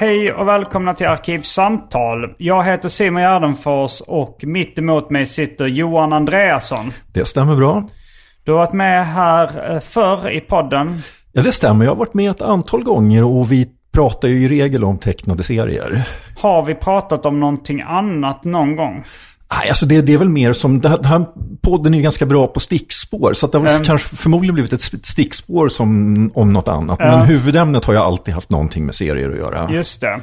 Hej och välkomna till Arkivsamtal. Jag heter Simon Gärdenfors och mitt emot mig sitter Johan Andreasson. Det stämmer bra. Du har varit med här eh, förr i podden. Ja, det stämmer. Jag har varit med ett antal gånger och vi pratar ju i regel om tecknade serier. Har vi pratat om någonting annat någon gång? Nej, alltså det, det är väl mer som, den här podden är ju ganska bra på stickspår. Så det har Mm. kanske förmodligen blivit ett stickspår som, om något annat. Men huvudämnet har ju alltid haft någonting med serier att göra. Just det.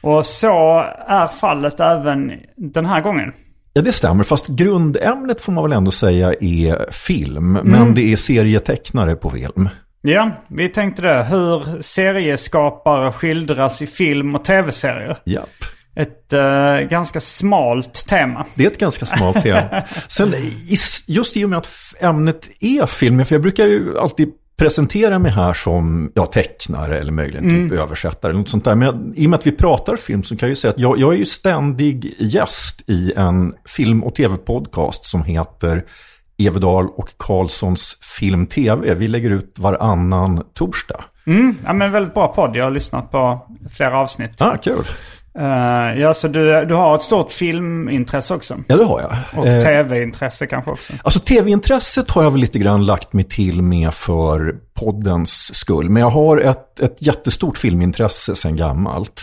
Och så är fallet även den här gången. Ja, det stämmer. Fast grundämnet får man väl ändå säga är film. Mm. Men det är serietecknare på film. Ja, vi tänkte det. Hur serieskapare skildras i film och tv-serier. Japp. Ett eh, ganska smalt tema. Det är ett ganska smalt tema. Sen just i och med att ämnet är film, för jag brukar ju alltid presentera mig här som ja, tecknare eller möjligen typ översättare eller något sånt där. Men jag, i och med att vi pratar film så kan jag ju säga att jag, jag är ju ständig gäst i en film och tv-podcast som heter Evedal och Karlssons Film TV. Vi lägger ut varannan torsdag. Ja, men väldigt bra podd. Jag har lyssnat på flera avsnitt. Ah, kul. Eh, ja, så du, du har ett stort filmintresse också. Ja, det har jag. Och Eh, tv-intresse kanske också. Alltså tv-intresset har jag väl lite grann lagt mig till med för poddens skull. Men jag har ett, ett jättestort filmintresse sedan gammalt.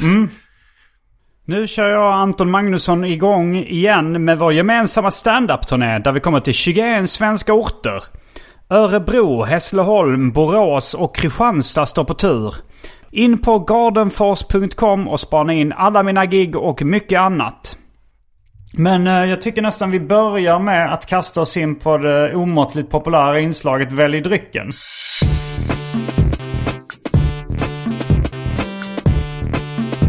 Nu kör jag Anton Magnusson igång igen med vår gemensamma stand-up-turné där vi kommer till 21 svenska orter. Örebro, Hässleholm, Borås och Kristianstad står på tur. In på gardenfors.com och spana in alla mina gig och mycket annat. Men eh, jag tycker nästan vi börjar med att kasta oss in på det omåttligt populära inslaget Välj drycken.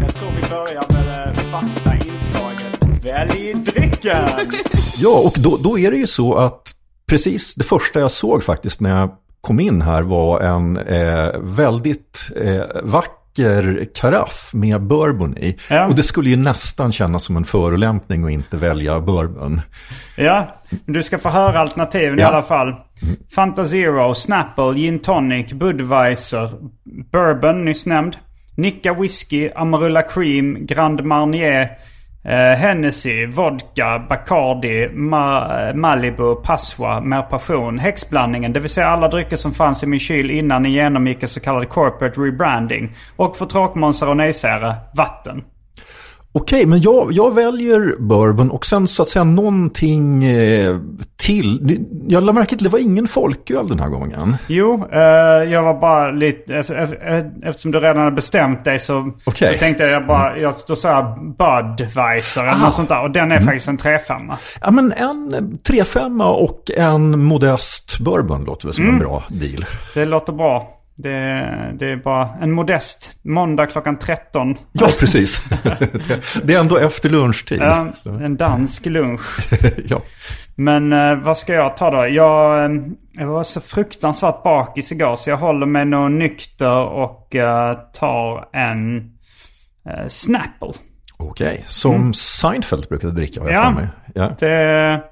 Jag tror vi börjar med det fasta inslaget Välj drycken! Ja, och då, då är det ju så att precis det första jag såg faktiskt när jag kom in här var en eh, väldigt eh, vacker karaff med bourbon i. Ja. Och det skulle ju nästan kännas som en förolämpning att inte välja bourbon. Ja, du ska få höra alternativen i Ja. alla fall. Fanta Zero, Snapple, Gin Tonic, Budweiser, Bourbon nyss nämnd. Nicka Whisky, Amarula Cream, Grand Marnier, eh, Hennessy, Vodka, Bacardi, Ma- eh, Malibu, Passoa, Mer Passion, Häxblandningen. Det vill säga alla drycker som fanns i min kyl innan ni genomgick en så kallad corporate rebranding. Och för tråkmånsar och nejsägare, vatten. Okej, men jag, jag väljer bourbon och sen så att säga någonting eh, till. Jag lade märke till att det var ingen folköl den här gången. Jo, eh, jag var bara lite... ef- ef- Eftersom du redan hade bestämt dig så, Okej. så tänkte jag bara... Jag, då sa jag Budweiser eller något sånt där. Och den är faktiskt en 3-5. Ja, men en 3-5 och en modest bourbon låter väl som en bra deal. Det låter bra. Det, det är bara en modest måndag klockan 13. Ja, precis. det, är ändå efter lunchtid. Ja, en dansk lunch. ja. Men eh, vad ska jag ta då? Jag, eh, jag var så fruktansvärt bakis igår så jag håller mig nog nykter och eh, tar en Snapple. Okej, som Seinfeld brukade dricka har jag Mm. Ja. för mig. Ja. Det,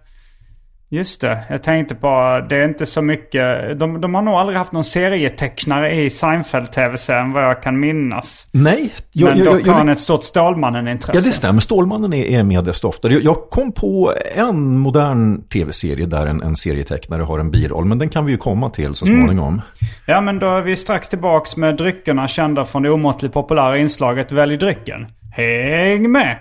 just det, jag tänkte på det är inte så mycket. De, de har nog aldrig haft någon serietecknare i Seinfeld-tv-serien vad jag kan minnas. Nej, jag, Men jag, dock jag, har han ett stort Stålmannen-intresse. ja det stämmer. Stålmannen är, är med desto oftare. Jag, kom på en modern tv-serie där en, en serietecknare har en biroll. Men den kan vi ju komma till så Mm. småningom. Ja, men då är vi strax tillbaks med dryckerna kända från det omåttligt populära inslaget Välj drycken. Häng med!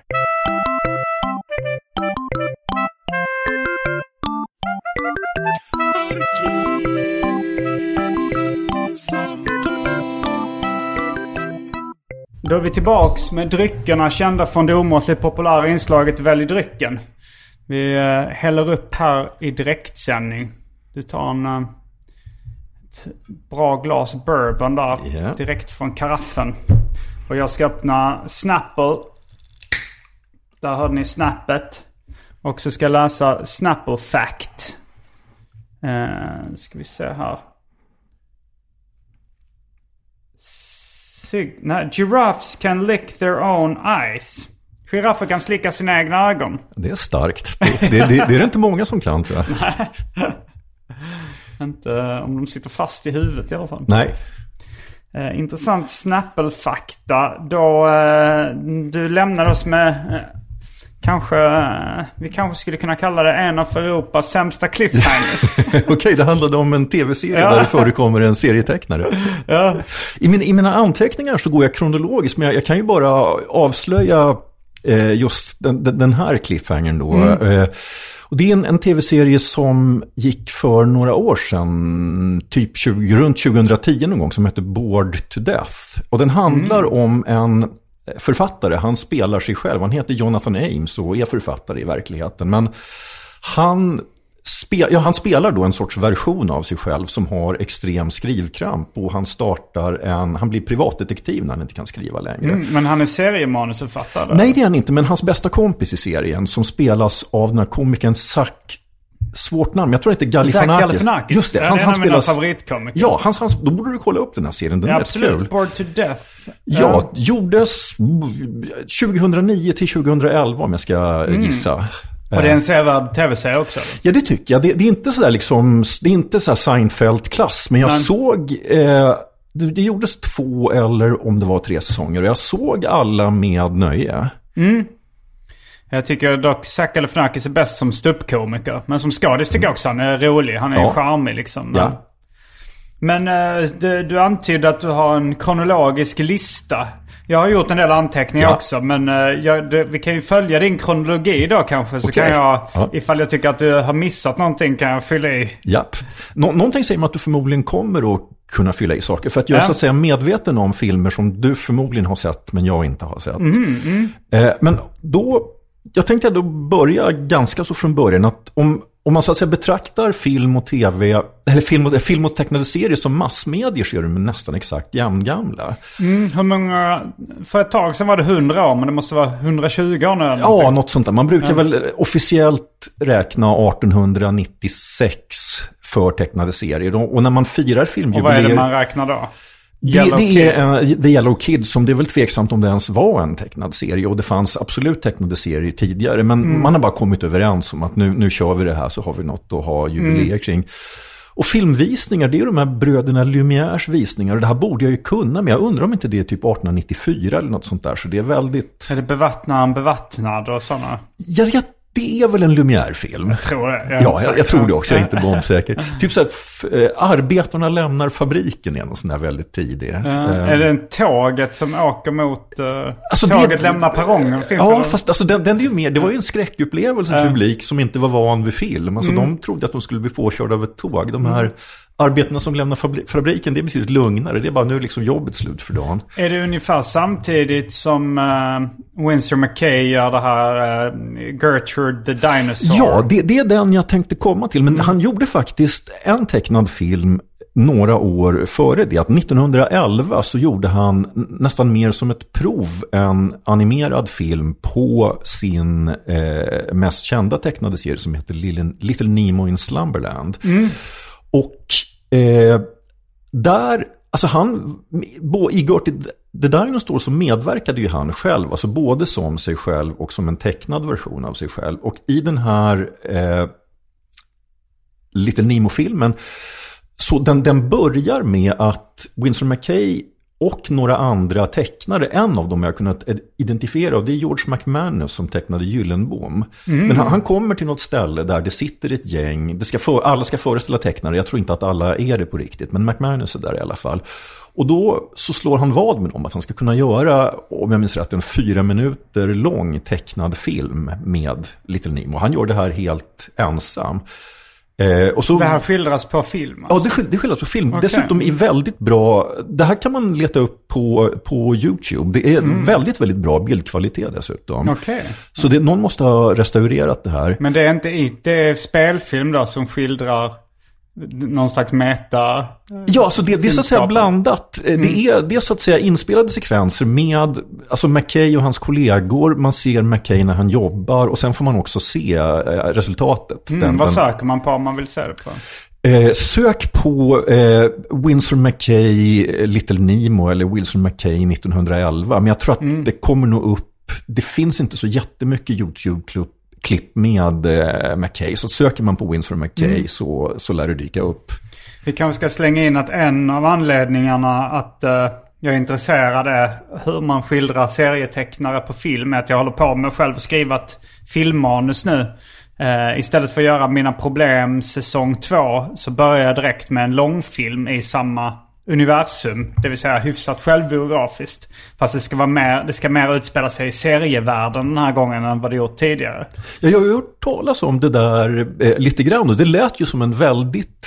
Då är vi tillbaks med dryckerna kända från det omåttligt populära inslaget Välj drycken. Vi eh, häller upp här i direktsändning. Du tar en... eh, ett bra glas bourbon där. Ja. Direkt från karaffen. Och jag ska öppna Snapple. Där hörde ni snappet. Och så ska jag läsa Snapple Fact. Eh, ska vi se här. Sig- nej, giraffes can lick their own eyes. Giraffer kan slicka sina egna ögon. Det är starkt. Det, det, det, det är det inte många som kan tror jag. Inte eh, om de sitter fast i huvudet i alla fall. Nej. Eh, intressant Snapple-fakta. Då eh, du lämnade oss med eh, kanske, eh, vi kanske skulle kunna kalla det en av Europas sämsta cliffhangers. Okej, det handlade om en tv-serie Ja. där det förekommer en serietecknare. ja. I, min, I mina anteckningar så går jag kronologiskt, men jag, jag kan ju bara avslöja eh, just den, den här cliffhangern då. Eh, och det är en, en tv-serie som gick för några år sedan, typ 20, runt 2010 någon gång, som heter Bored to Death. Och den handlar om en författare, han spelar sig själv, han heter Jonathan Ames och är författare i verkligheten. Men han, spe, ja, han spelar då en sorts version av sig själv som har extrem skrivkramp och han startar en, han blir privatdetektiv när han inte kan skriva längre. Mm, men han är seriemanusförfattare. Nej, det är han inte, men hans bästa kompis i serien som spelas av den här komikern Zac, svårt namn, jag tror det heter Galifianakis. Galifianakis. Just det, han, det är han en av mina spelas... favoritkomiker. Ja, hans, hans, då borde du kolla upp den här serien, den Ja, är rätt kul. absolut. Bored to death. Ja, gjordes 2009 till 2011 om jag ska gissa. Mm. Och det är en sevärd tv-serie också. eller? Ja, det tycker jag. Det, det är inte sådär liksom, det är inte så Seinfeld-klass, men jag Nej. såg, eh, det, gjordes två eller om det var tre säsonger och jag såg alla med nöje. Jag tycker dock Zac Galifianakis är bäst som ståuppkomiker. Men som skådis tycker jag också han är rolig. Han är Ja. charmig liksom. Men, Ja. men eh, du, du antydde att du har en kronologisk lista. Jag har gjort en del anteckningar Ja. också. Men eh, jag, det, vi kan ju följa din kronologi då kanske. Så Okej. kan jag, Ja. ifall jag tycker att du har missat någonting kan jag fylla i. Japp. Nå, någonting säger mig att du förmodligen kommer att kunna fylla i saker. För att jag är Ja. så att säga medveten om filmer som du förmodligen har sett men jag inte har sett. Mhm, Eh, men då, jag tänkte då börja ganska så från början att om, om man så att säga betraktar film och tv, eller film och, film och tecknade serier som massmedier så är de nästan exakt jämngamla. Mm, hur många... För ett tag sedan var det 100 år men det måste vara 120 år nu Ja, någonting. något sånt där. Man brukar väl eh, officiellt räkna 1896 för tecknade serier. Och när man firar Och vad är filmjubileer... det man räknar då? Det, det är uh, The Yellow Kid som det är väl tveksamt om det ens var en tecknad serie. Och det fanns absolut tecknade serier tidigare. Men Mm. man har bara kommit överens om att nu, nu kör vi det här så har vi något att ha jubileer Mm. kring. Och filmvisningar, det är de här bröderna Lumières visningar. Och det här borde jag ju kunna, men jag undrar om inte det är typ 1894 eller något sånt där. Så det är väldigt... Är det bevattnaren bevattnad och sådana? Ja, ja, det är väl en Lumière-film. Tror det. är Ja, jag, jag tror det också. Jag är inte bombsäker. typ så här, eh, arbetarna lämnar fabriken är någon sån här väldigt tidig. Ja, Eh, är det en tåget som åker mot... Uh, Alltså, det- tåget lämnar perrongen? Finns Ja, det fast alltså, den, den är ju mer, det var ju en skräckupplevelse för publik som inte var van vid film. Alltså Mm. de trodde att de skulle bli påkörda av ett tåg. De här arbetarna som lämnar fabri- fabriken, det är betydligt lugnare. Det är bara nu liksom jobbet slut för dagen. Är det ungefär samtidigt som uh, Winsor McKay gör det här uh, Gertrude the Dinosaur? Ja, det, det är den jag tänkte komma till. Men han gjorde faktiskt en tecknad film några år före det. Att 1911 så gjorde han nästan mer som ett prov en animerad film på sin eh, mest kända tecknade serie som heter Little, Nemo in Slumberland. Och eh, där, alltså han, i Gertie The Dinosaur så medverkade ju han själv, alltså både som sig själv och som en tecknad version av sig själv. Och i den här eh, Little Nemo-filmen, så den, den börjar med att Winston McKay och några andra tecknare, en av dem jag kunnat identifiera och det är George McManus som tecknade Gyllenbom. Mm. Men han, han, kommer till något ställe där det sitter ett gäng, det ska för, alla ska föreställa tecknare, jag tror inte att alla är det på riktigt, men McManus är där i alla fall. Och då så slår han vad med dem att han ska kunna göra, om jag minns rätt, en fyra minuter lång tecknad film med Little Nemo. Han gör det här helt ensam. Eh, och så, det här skildras på film? Alltså. Ja, det, det skildras på film. Okay. Dessutom i väldigt bra... Det här kan man leta upp på, på YouTube. Det är mm. väldigt, väldigt bra bildkvalitet dessutom. Okay. Så det, någon måste ha restaurerat det här. Men det är inte det är spelfilm då som skildrar någon slags meta... Ja, alltså det, det är så att säga blandat. Mm. Det, är, det är så att säga inspelade sekvenser med alltså McKay och hans kollegor. Man ser McKay när han jobbar och sen får man också se eh, resultatet. Mm, den, vad den... söker man på om man vill se det på? Eh, sök på eh, Winsor McKay Little Nemo eller Wilson McKay 1911. Men jag tror att mm. det kommer nog upp. Det finns inte så jättemycket YouTube-klipp klipp med eh, McKay. Så söker man på Winsor McKay mm. så, så lär det dyka upp. Vi kanske ska slänga in att en av anledningarna att uh, jag är intresserad är hur man skildrar serietecknare på film. Är att jag håller på med själv och skriva ett filmmanus nu. Uh, istället för att göra Mina Problem säsong 2 så börjar jag direkt med en långfilm i samma universum. Det vill säga hyfsat självbiografiskt. Fast det ska, vara mer, det ska mer utspela sig i serievärlden den här gången än vad det gjort tidigare. Ja, jag har hört talas om det där eh, lite grann och det lät ju som en väldigt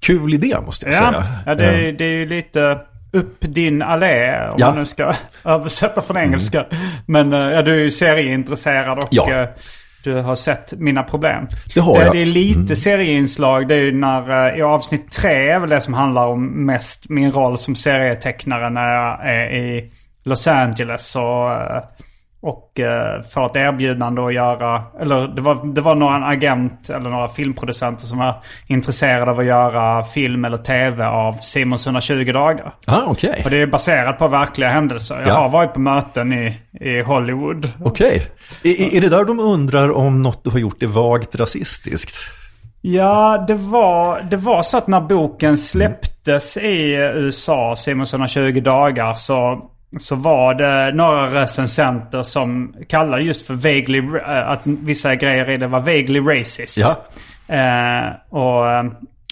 kul idé måste jag ja, säga. Ja, det, är, det är ju lite upp din allé om ja. man nu ska översätta från engelska. Mm. Men eh, ja, du är ju serieintresserad och ja. Du har sett mina problem. Det har jag. Det är lite mm. serieinslag. Det är ju när, eh, i avsnitt tre är väl det som handlar om mest min roll som serietecknare när jag är i Los Angeles och eh, och eh, får ett erbjudande att göra, eller det var, det var några agent eller några filmproducenter som var intresserade av att göra film eller tv av Simons 120 dagar. Ah, okay. Och det är baserat på verkliga händelser. Jag ja. har varit på möten i, i Hollywood. Okej. Okay. Är, är det där de undrar om något du har gjort är vagt rasistiskt? Ja, det var, det var så att när boken släpptes i USA, Simons 120 dagar, så så var det några recensenter som kallade just för vaguely, eh, att vissa grejer i det var vaguely racist. Ja. Eh, och, eh,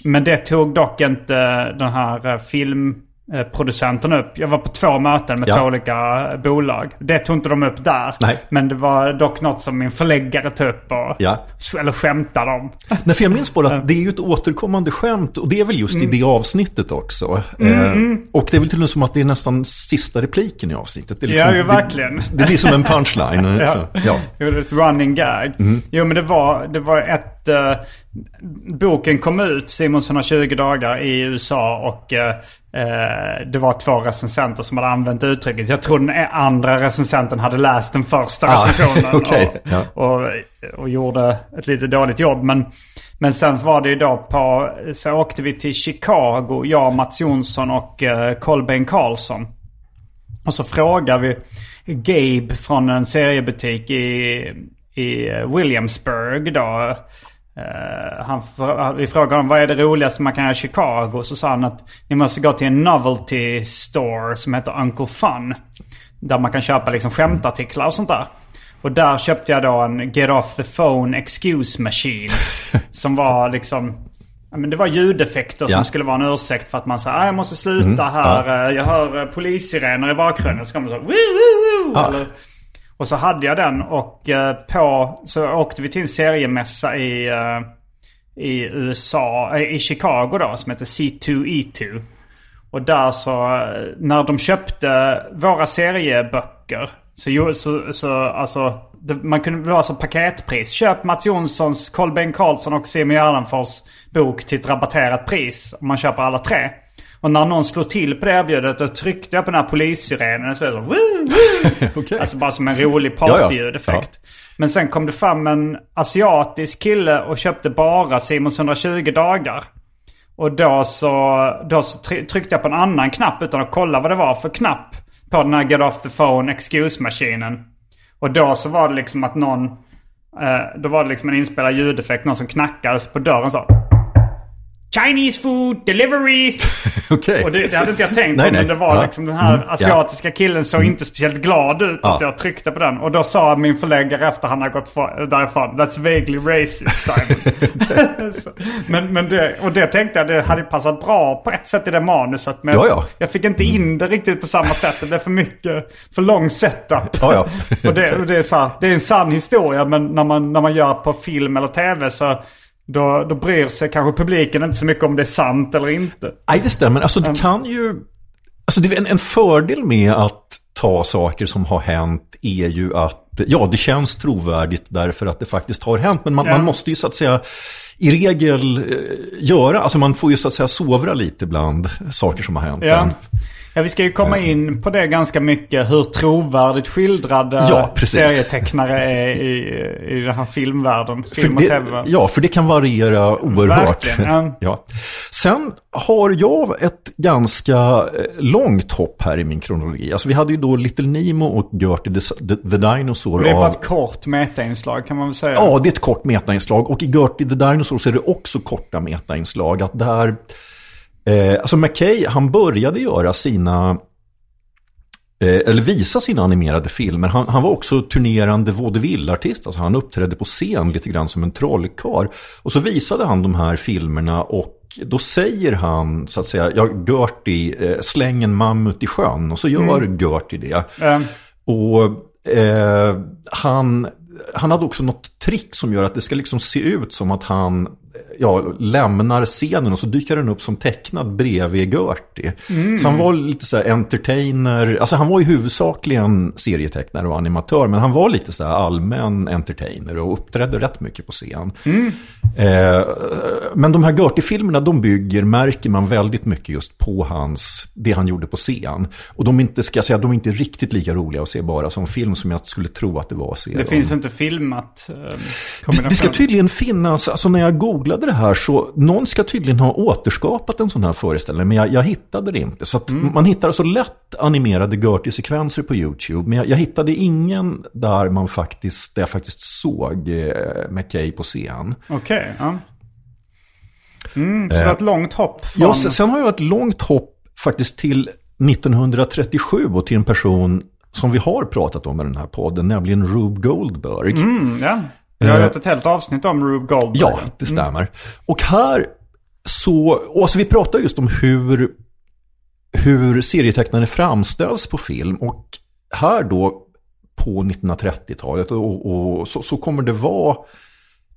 men det tog dock inte den här eh, film producenten upp. Jag var på två möten med ja. två olika bolag. Det tog inte de upp där. Nej. Men det var dock något som min förläggare tog upp och, ja. eller skämtade om. Nej, för jag minns bara att det är ju ett återkommande skämt och det är väl just mm. i det avsnittet också. Mm. Eh, mm. och det är väl till och med som att det är nästan sista repliken i avsnittet. Det är liksom, ja, ju verkligen. Det, det, blir som en punchline. ja. Så, ja. Det är ett running gag. Mm. Jo, men det var, det var ett... Uh, boken kom ut, Simonsson har 20 dagar i USA och uh, Eh, det var två recensenter som hade använt uttrycket. Jag tror den andra recensenten hade läst den första ah, recensionen. okay. och, ja. och, och, gjorde ett lite dåligt jobb. Men, men sen var det ju då på... Så åkte vi till Chicago, jag, Mats Jonsson och uh, Colbain Karlsson. Och så frågade vi Gabe från en seriebutik i, i Williamsburg då. Uh, han, vi frågade honom vad är det roligaste man kan göra i Chicago. Så sa han att ni måste gå till en novelty store som heter Uncle Fun. Där man kan köpa liksom skämtartiklar och sånt där. Och där köpte jag då en Get Off the Phone Excuse Machine. som var liksom... Ja, men det var ljudeffekter ja. som skulle vara en ursäkt för att man sa ah, jag måste sluta mm, här. Ja. Jag hör eh, polissirener i bakgrunden. Så kommer man så woo, woo, woo. Eller, och så hade jag den och eh, på så åkte vi till en seriemässa i, eh, i USA, eh, i Chicago då som heter C2E2. Och där så, när de köpte våra serieböcker så, så, så alltså det, man kunde det var alltså paketpris. Köp Mats Jonssons, Kolben Karlsson och Simon Gärdenfors bok till ett rabatterat pris. Om man köper alla tre. Och när någon slog till på det erbjudandet då tryckte jag på den här polissyrenen. Så så, woo, woo. Okej. Alltså bara som en rolig partyljudeffekt. Ja. Men sen kom det fram en asiatisk kille och köpte bara Simons 120 dagar. Och då så, då så try- tryckte jag på en annan knapp utan att kolla vad det var för knapp. På den här Get off the phone excuse-maskinen. Och då så var det liksom att någon... Eh, då var det liksom en inspelad ljudeffekt. Någon som knackade på dörren så. Chinese food delivery! Okej. Och det, det hade inte jag tänkt Nej, på. Men nej. det var Ja. liksom den här Mm, asiatiska killen såg inte speciellt glad ut Ja. att jag tryckte på den. Och då sa min förläggare efter han hade gått därifrån. That's vaguely racist Simon. Men, men det, och det tänkte jag det hade passat bra på ett sätt i det manuset. Men Ja, ja. jag fick inte in det riktigt på samma sätt. Det blev för mycket, för lång setup. Och det, och det, är så här, det är en sann historia men när man, när man gör på film eller tv så då, då bryr sig kanske publiken inte så mycket om det är sant eller inte. Nej, det stämmer. Alltså det kan ju... Alltså det är en, en fördel med att ta saker som har hänt är ju att, ja, det känns trovärdigt därför att det faktiskt har hänt. Men man, Ja. man måste ju så att säga i regel eh, göra, alltså man får ju så att säga sovra lite bland saker som har hänt. Ja. Ja, vi ska ju komma in på det ganska mycket. Hur trovärdigt skildrade Ja, serietecknare är i, i den här filmvärlden. Film och det, tv. ja, för det kan variera oerhört. Ja. Ja. Sen har jag ett ganska eh, långt hopp här i min kronologi. Alltså vi hade ju då Little Nemo och Gertie the, the, the Dinosaur. Och det är bara av- ett kort metainslag kan man väl säga. Ja, det är ett kort metainslag. Och i Gertie the Dinosaur så är det också korta metainslag. Att där, eh, alltså McKay, han började göra sina, eh, eller visa sina animerade filmer. Han, han var också turnerande vaudeville-artist. Alltså han uppträdde på scen lite grann som en trollkarl. Och så visade han de här filmerna och då säger han, så att säga, ja, Gertie, eh, släng en mammut i sjön. Och så gör Gertie det. Eh, Och eh, han, han hade också något trick som gör att det ska liksom se ut som att han ja, lämnar scenen och så dyker den upp som tecknad bredvid Gertie. Så han var lite så här entertainer, alltså han var ju huvudsakligen serietecknare och animatör, men han var lite så här allmän entertainer och uppträdde rätt mycket på scen. Eh, men de här Gertie-filmerna, de bygger, märker man väldigt mycket just på hans, det han gjorde på scen. Och de är inte, ska jag säga, de är inte riktigt lika roliga att se bara som film som jag skulle tro att det var att se det dem. finns inte filmat. Eh, Det, det ska tydligen finnas, alltså när jag googlade det här så, någon ska tydligen ha återskapat en sån här föreställning, men jag, jag hittade det inte. Så att man hittar så lätt animerade Gertie-sekvenser på YouTube, men jag, jag hittade ingen där man faktiskt, där jag faktiskt såg eh, McKay på scen. Okej, ja. Mm, så det var ett långt hopp från... Ja, sen, sen har jag ett långt hopp faktiskt till 1937 och till en person som vi har pratat om i den här podden, nämligen Rube Goldberg. Mm, ja. Vi har Eh, gjort ett helt avsnitt om Rube Goldberg. Ja, det stämmer. Och här så, och alltså vi pratar just om hur, hur serietecknare framställs på film. Och här då på 1930-talet och, och så, så kommer det vara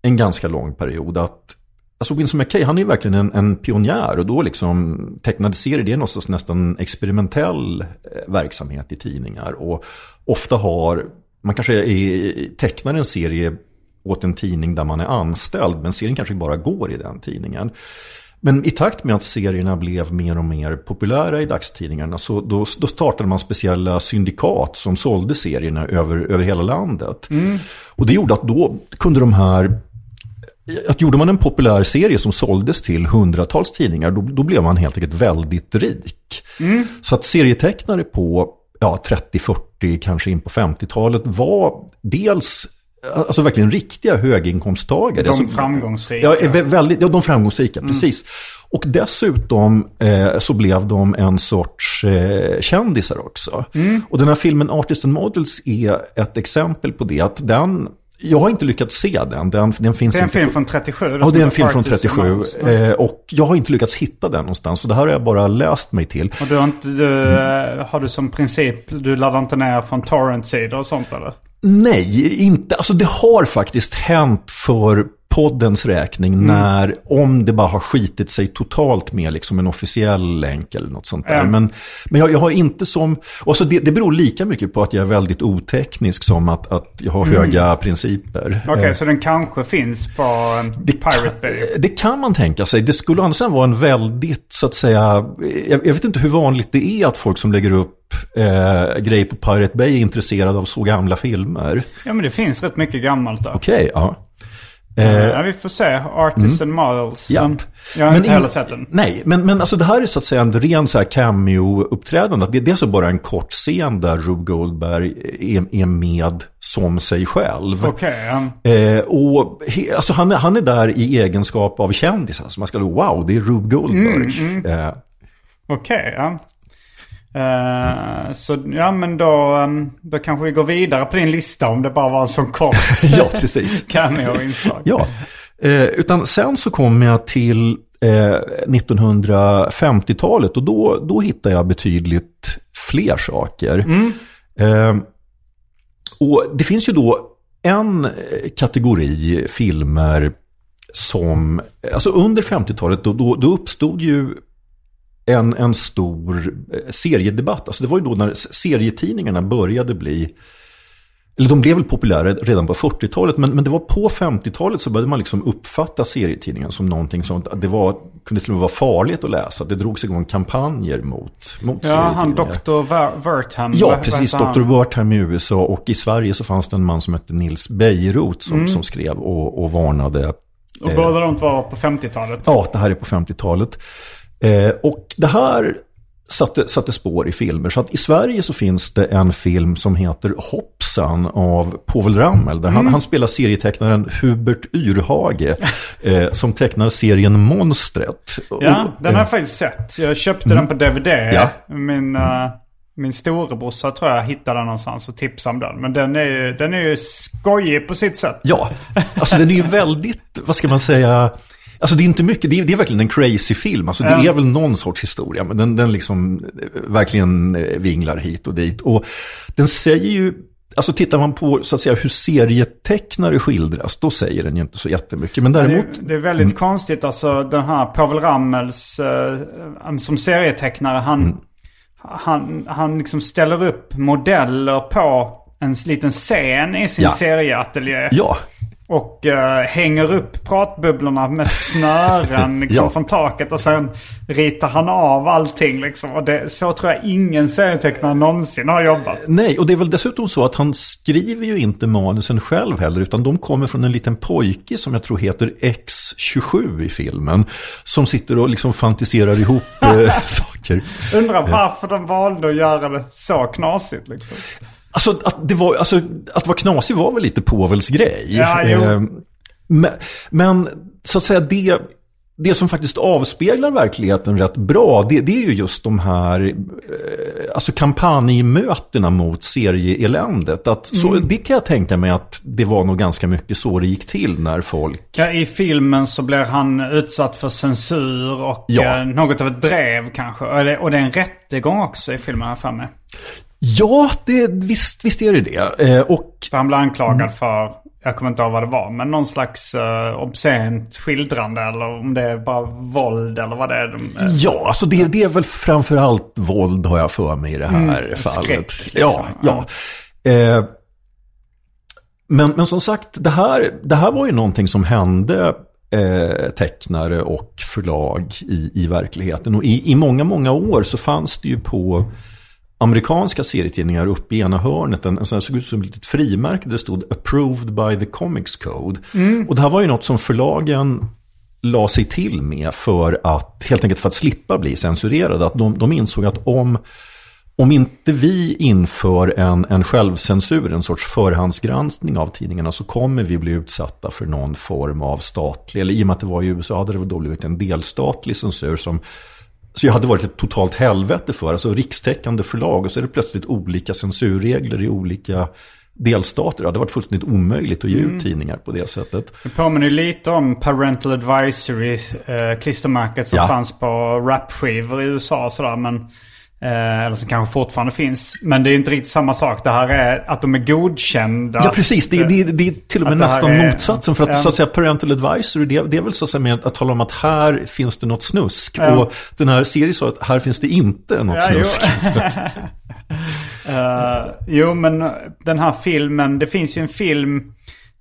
en ganska lång period att Alltså Winsor McKay, han är ju verkligen en, en pionjär och då liksom tecknade serier, det är något sorts nästan experimentell eh, verksamhet i tidningar. Och ofta har, man kanske är, tecknar en serie åt en tidning där man är anställd, men serien kanske bara går i den tidningen. Men i takt med att serierna blev mer och mer populära i dagstidningarna så då, då startade man speciella syndikat som sålde serierna över, över hela landet. Och det gjorde att då kunde de här att gjorde man en populär serie som såldes till hundratals tidningar, då, då blev man helt enkelt väldigt rik. Så att serietecknare på ja, 30-40, kanske in på 50-talet var dels Alltså verkligen riktiga höginkomsttagare. De Alltså, framgångsrika. Ja, väldigt, ja, de framgångsrika, precis. Och dessutom eh, så blev de en sorts eh, kändisar också. Och den här filmen Artists and Models är ett exempel på det. Att den, jag har inte lyckats se den. Den, den finns Det är en film på- från 37. Ja, det är en film från Artists and 37. Models. Eh, och jag har inte lyckats hitta den någonstans. Så det här har jag bara läst mig till. Och du har inte, du, eh, har du som princip, du laddar inte ner från torrent-sidor och sånt eller? Nej, inte. Alltså det har faktiskt hänt för poddens räkning när, om det bara har skitit sig totalt med liksom en officiell länk eller något sånt där. Ja. Men, men jag, jag har inte som, och så det, det beror lika mycket på att jag är väldigt oteknisk som att, att jag har höga principer. Okej, Eh, så den kanske finns på um, det Pirate kan, Bay? det kan man tänka sig. Det skulle annars vara en väldigt, så att säga, jag, jag vet inte hur vanligt det är att folk som lägger upp eh, grejer på Pirate Bay är intresserade av så gamla filmer. Ja, men det finns rätt mycket gammalt där. Okej, ja. Ja, vi får se. Artists and Models. Ja. Men Jag har Men inte in- heller sett den. Nej, men, men alltså det här är så att säga en ren så här cameo-uppträdande. Det, det är alltså bara en kort scen där Rube Goldberg är, är med som sig själv. Okej, ja. Eh, och he, alltså han, han är där i egenskap av kändis. Alltså man ska då, wow, det är Rube Goldberg. Eh, Okej, ja. Eh, Så ja, men då, um, då kanske vi går vidare på din lista om det bara var en sån kort ja, precis. cameo-inslag. Ja, eh, utan sen så kom jag till eh, 1950-talet och då, då hittade jag betydligt fler saker. Eh, och det finns ju då en kategori filmer som, alltså under 50-talet då, då, då uppstod ju en, en stor eh, seriedebatt. Alltså det var ju då när serietidningarna började bli eller de blev väl populära redan på 40-talet, men, men det var på 50-talet så började man liksom uppfatta serietidningen som någonting som det var, kunde till och med vara farligt att läsa. Det drogs igång kampanjer mot, mot Ja, han. Dr. Wertham. Ja, precis. Dr. Wertham i USA och i Sverige så fanns det en man som hette Nils Bejerot som, Mm. som skrev och, och varnade. Och båda de var på 50-talet. Ja, det här är på 50-talet. Eh, och det här satte, satte spår i filmer. Så att i Sverige så finns det en film som heter Hoppsan av Povel Ramel. Där han, Mm. han spelar serietecknaren Hubert Yrhage eh, som tecknar serien Monstret. Ja, Och, den har eh, jag faktiskt sett. Jag köpte den på DVD. Ja. Min, uh, min storebrorsa tror jag hittade den någonstans och tipsade om den. Men den är ju, den är ju skojig på sitt sätt. Ja, alltså den är ju väldigt, vad ska man säga, alltså det är inte mycket, det är, det är verkligen en crazy film. Alltså det är väl någon sorts historia, men den, den liksom eh, verkligen eh, vinglar hit och dit. Och den säger ju, alltså tittar man på så att säga hur serietecknare skildras, då säger den ju inte så jättemycket. Men Det däremot, är, det är väldigt konstigt. Alltså den här Pavel Ramels eh, som serietecknare. Han, Mm. han, han liksom ställer upp modeller på en liten scen i sin Ja. serieateljé. ja, Och eh, hänger upp pratbubblorna med snören liksom, Ja. från taket. Och sen ritar han av allting. Liksom. Och det, så tror jag ingen serietecknare någonsin har jobbat. nej, och det är väl dessutom så att han skriver ju inte manusen själv heller, utan de kommer från en liten pojke som jag tror heter X27 i filmen, som sitter och liksom fantiserar ihop eh, saker. Undrar varför de valde att göra det så knasigt. Liksom. Alltså att, det var, alltså att vara knasig var väl lite Povels grej. Ja. Eh, men, men så att säga det, det som faktiskt avspeglar verkligheten rätt bra, det, det är ju just de här eh, alltså kampanjmötena mot serieeländet. Att, så, Mm. det kan jag tänka mig att det var nog ganska mycket så det gick till när folk... Ja, I filmen så blir han utsatt för censur och Ja. eh, något av ett drev kanske. Och det, och det är en rättegång också i filmen har jag för mig. Ja, det, visst, visst är det det. Eh, och För han blir anklagad Mm. för, jag kommer inte ihåg vad det var, men någon slags uh, obscent skildrande eller om det är bara våld eller vad det är. De, eh, Ja, alltså det, det är väl framförallt våld har jag för mig i det här fallet. skräck, liksom. Ja, ja. Eh, men, men som sagt, det här, det här var ju någonting som hände eh, tecknare och förlag i, i verkligheten. Och i, i många, många år så fanns det ju på amerikanska serietidningar uppe i ena hörnet en, en sån här, såg ut som ett litet frimärke där det stod Approved by the Comics Code. Och det här var ju något som förlagen la sig till med för att, helt enkelt för att slippa bli censurerade. Att de, de insåg att om, om inte vi inför en, en självcensur, en sorts förhandsgranskning av tidningarna så kommer vi bli utsatta för någon form av statlig, eller i och med att det var i USA hade det då blivit en delstatlig censur som så jag hade varit ett totalt helvete för, alltså rikstäckande förlag och så är det plötsligt olika censurregler i olika delstater. Det hade varit fullständigt omöjligt att ge ut tidningar på det sättet. Det påminner lite om Parental Advisory, eh, klistermärket som Ja. fanns på rapskivor i USA och sådär. Men Eh, eller som kanske fortfarande finns. Men det är inte riktigt samma sak. Det här är att de är godkända. Ja, precis. Det, det, det är till och med nästan är- motsatsen. För att, Ja. så att säga, parental advisory, det, det är väl så att säga med att tala om att här finns det något snusk. Ja. Och den här serien sa att här finns det inte något Ja, jo. snusk. Eh, jo, men den här filmen, det finns ju en film,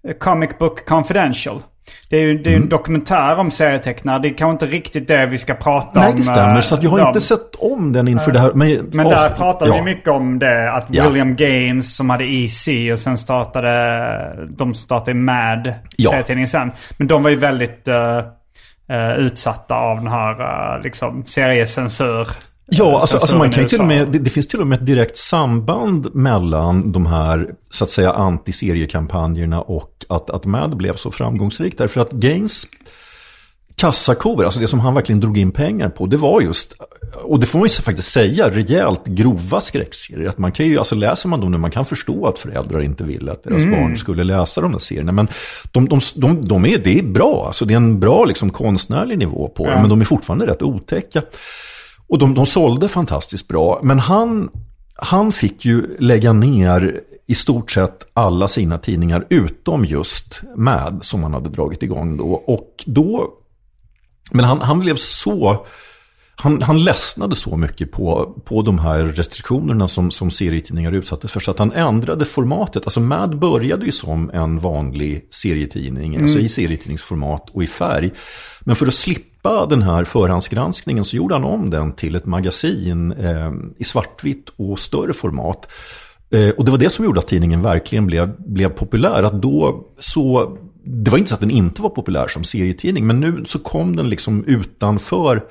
eh, Comic Book Confidential. Det är ju det är Mm. en dokumentär om serietecknare. Det är kanske inte riktigt det vi ska prata Nej, om. det stämmer. eh, Så att jag har dem. inte sett om den inför det här. Men, Men där pratar ja. vi mycket om det. Att Ja. William Gaines som hade EC och sen startade... De startade Mad, Ja. serietidningen sen. Men de var ju väldigt eh, eh, utsatta av den här uh, liksom seriecensur. Ja, eh, alltså, alltså man kan till och med, det, det finns till och med ett direkt samband mellan de här, så att säga, antiseriekampanjerna och att, att Mad blev så framgångsrik. Därför att Gaines kassakor, alltså det som han verkligen drog in pengar på, det var just, och det får man ju faktiskt säga, rejält grova skräckserier. Att man kan ju, alltså läser man dem nu, man kan förstå att föräldrar inte ville att deras barn skulle läsa de där serierna. Men de, de, de, de är, det är bra, alltså det är en bra liksom, konstnärlig nivå på dem, men de är fortfarande rätt otäcka. Och de, de sålde fantastiskt bra. Men han, han fick ju lägga ner i stort sett alla sina tidningar utom just Mad som han hade dragit igång då. Och då, men han, han blev så, han, han ledsnade så mycket på, på de här restriktionerna som, som serietidningar utsattes för. Så att han ändrade formatet. Alltså Mad började ju som en vanlig serietidning, alltså i serietidningsformat och i färg. Men för att slippa den här förhandsgranskningen så gjorde han om den till ett magasin eh, i svartvitt och större format. Eh, och det var det som gjorde att tidningen verkligen blev, blev populär. Att då så, det var inte så att den inte var populär som serietidning, men nu så kom den liksom utanför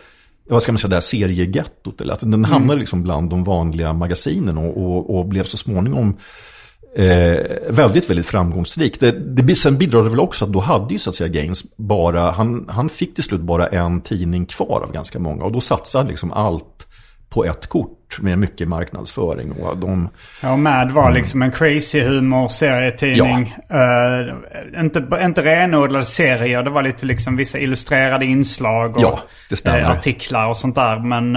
vad ska man säga, det här seriegettot. Eller att den hamnade liksom bland de vanliga magasinen och, och, och blev så småningom eh, väldigt, väldigt framgångsrik. Det, det, sen bidrar det väl också att då hade ju så att säga Gaines bara, han, han fick till slut bara en tidning kvar av ganska många. Och då satsade liksom allt på ett kort med mycket marknadsföring. Och de, Ja, och Mad Mm. var liksom en crazy humor serietidning. Eh, inte, inte renodlade serier. Det var lite liksom vissa illustrerade inslag och Ja, eh, artiklar och sånt där. Men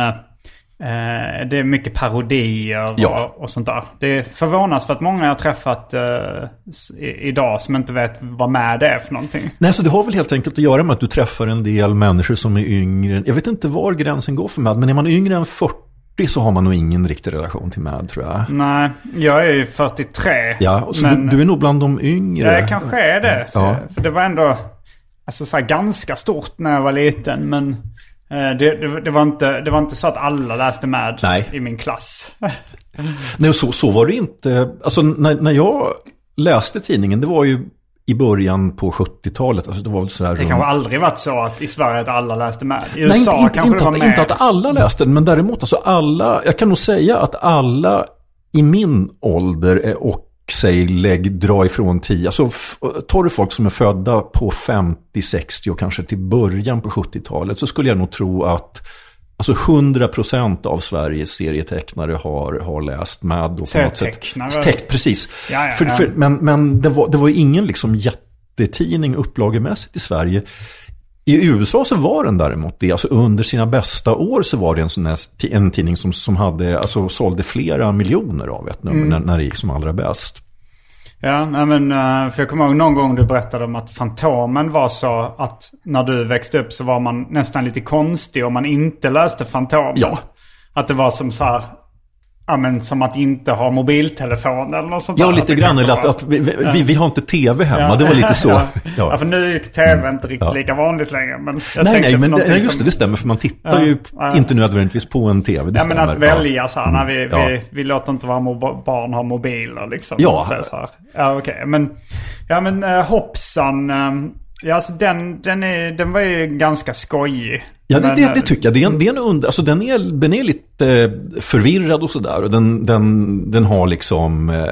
eh, det är mycket parodier Ja. och, och sånt där. Det är förvånansvärt många jag har träffat eh, i, idag som inte vet vad Mad är för någonting. Nej, så det har väl helt enkelt att göra med att du träffar en del människor som är yngre. Jag vet inte var gränsen går för MAD, men är man yngre än 40 så har man nog ingen riktig relation till MAD tror jag. Nej, jag är ju 43. Ja, så men- du, du är nog bland de yngre. Ja, det kanske är det. För, Ja. för det var ändå alltså, så här, ganska stort när jag var liten. Men det, det, det, var inte, det var inte så att alla läste Mad Nej. i min klass. Nej, och så, så var det inte. Alltså när, när jag läste tidningen, det var ju i början på 70-talet. Alltså det var väl sådär Det kanske aldrig varit så att i Sverige att alla läste Mad. I Nej, USA inte, kanske inte, att, mer. inte att alla läste men däremot alltså alla, jag kan nog säga att alla i min ålder eh, och säg lägg, dra ifrån 10, alltså tar du folk som är födda på 50, 60 och kanske till början på 70-talet så skulle jag nog tro att Alltså 100% av Sveriges serietecknare har, har läst Mad. Och på något sätt- Serietecknare? Teck, precis. Ja, ja, för. För, men men det, var, det var ingen liksom jättetidning upplagemässigt i Sverige. I USA så var den däremot det. Alltså under sina bästa år så var det en, sån här, en tidning som, som hade, alltså, sålde flera miljoner av ett nummer Mm. när, när det gick som allra bäst. Ja, men eh, för jag kommer ihåg någon gång du berättade om att Fantomen var så att när du växte upp så var man nästan lite konstig om man inte läste Fantomen. Ja. Att det var som så här, ja men som att inte ha mobiltelefon eller något sånt Ja, där. lite grann. Eller att, att vi, vi, vi, har inte tv hemma. Det var lite så. Ja, ja. Ja. för nu är tv inte riktigt Ja. lika vanligt längre. Men jag Nej, nej, men det, nej, just det, det stämmer. För man tittar Ja, ju ja. inte nödvändigtvis på en tv. Det Ja men stämmer. att välja så här, när vi, Ja. vi, vi låter inte våra barn ha mobiler liksom. Ja. Så, så. Ja okej, men, ja, men uh, hoppsan. ehm, ja alltså den, den, är, den var ju ganska skojig. Ja, det, det, eh, det tycker jag. Det är en, det är en under, alltså den, är, den är lite eh, förvirrad och sådär. Den, den, den har liksom eh,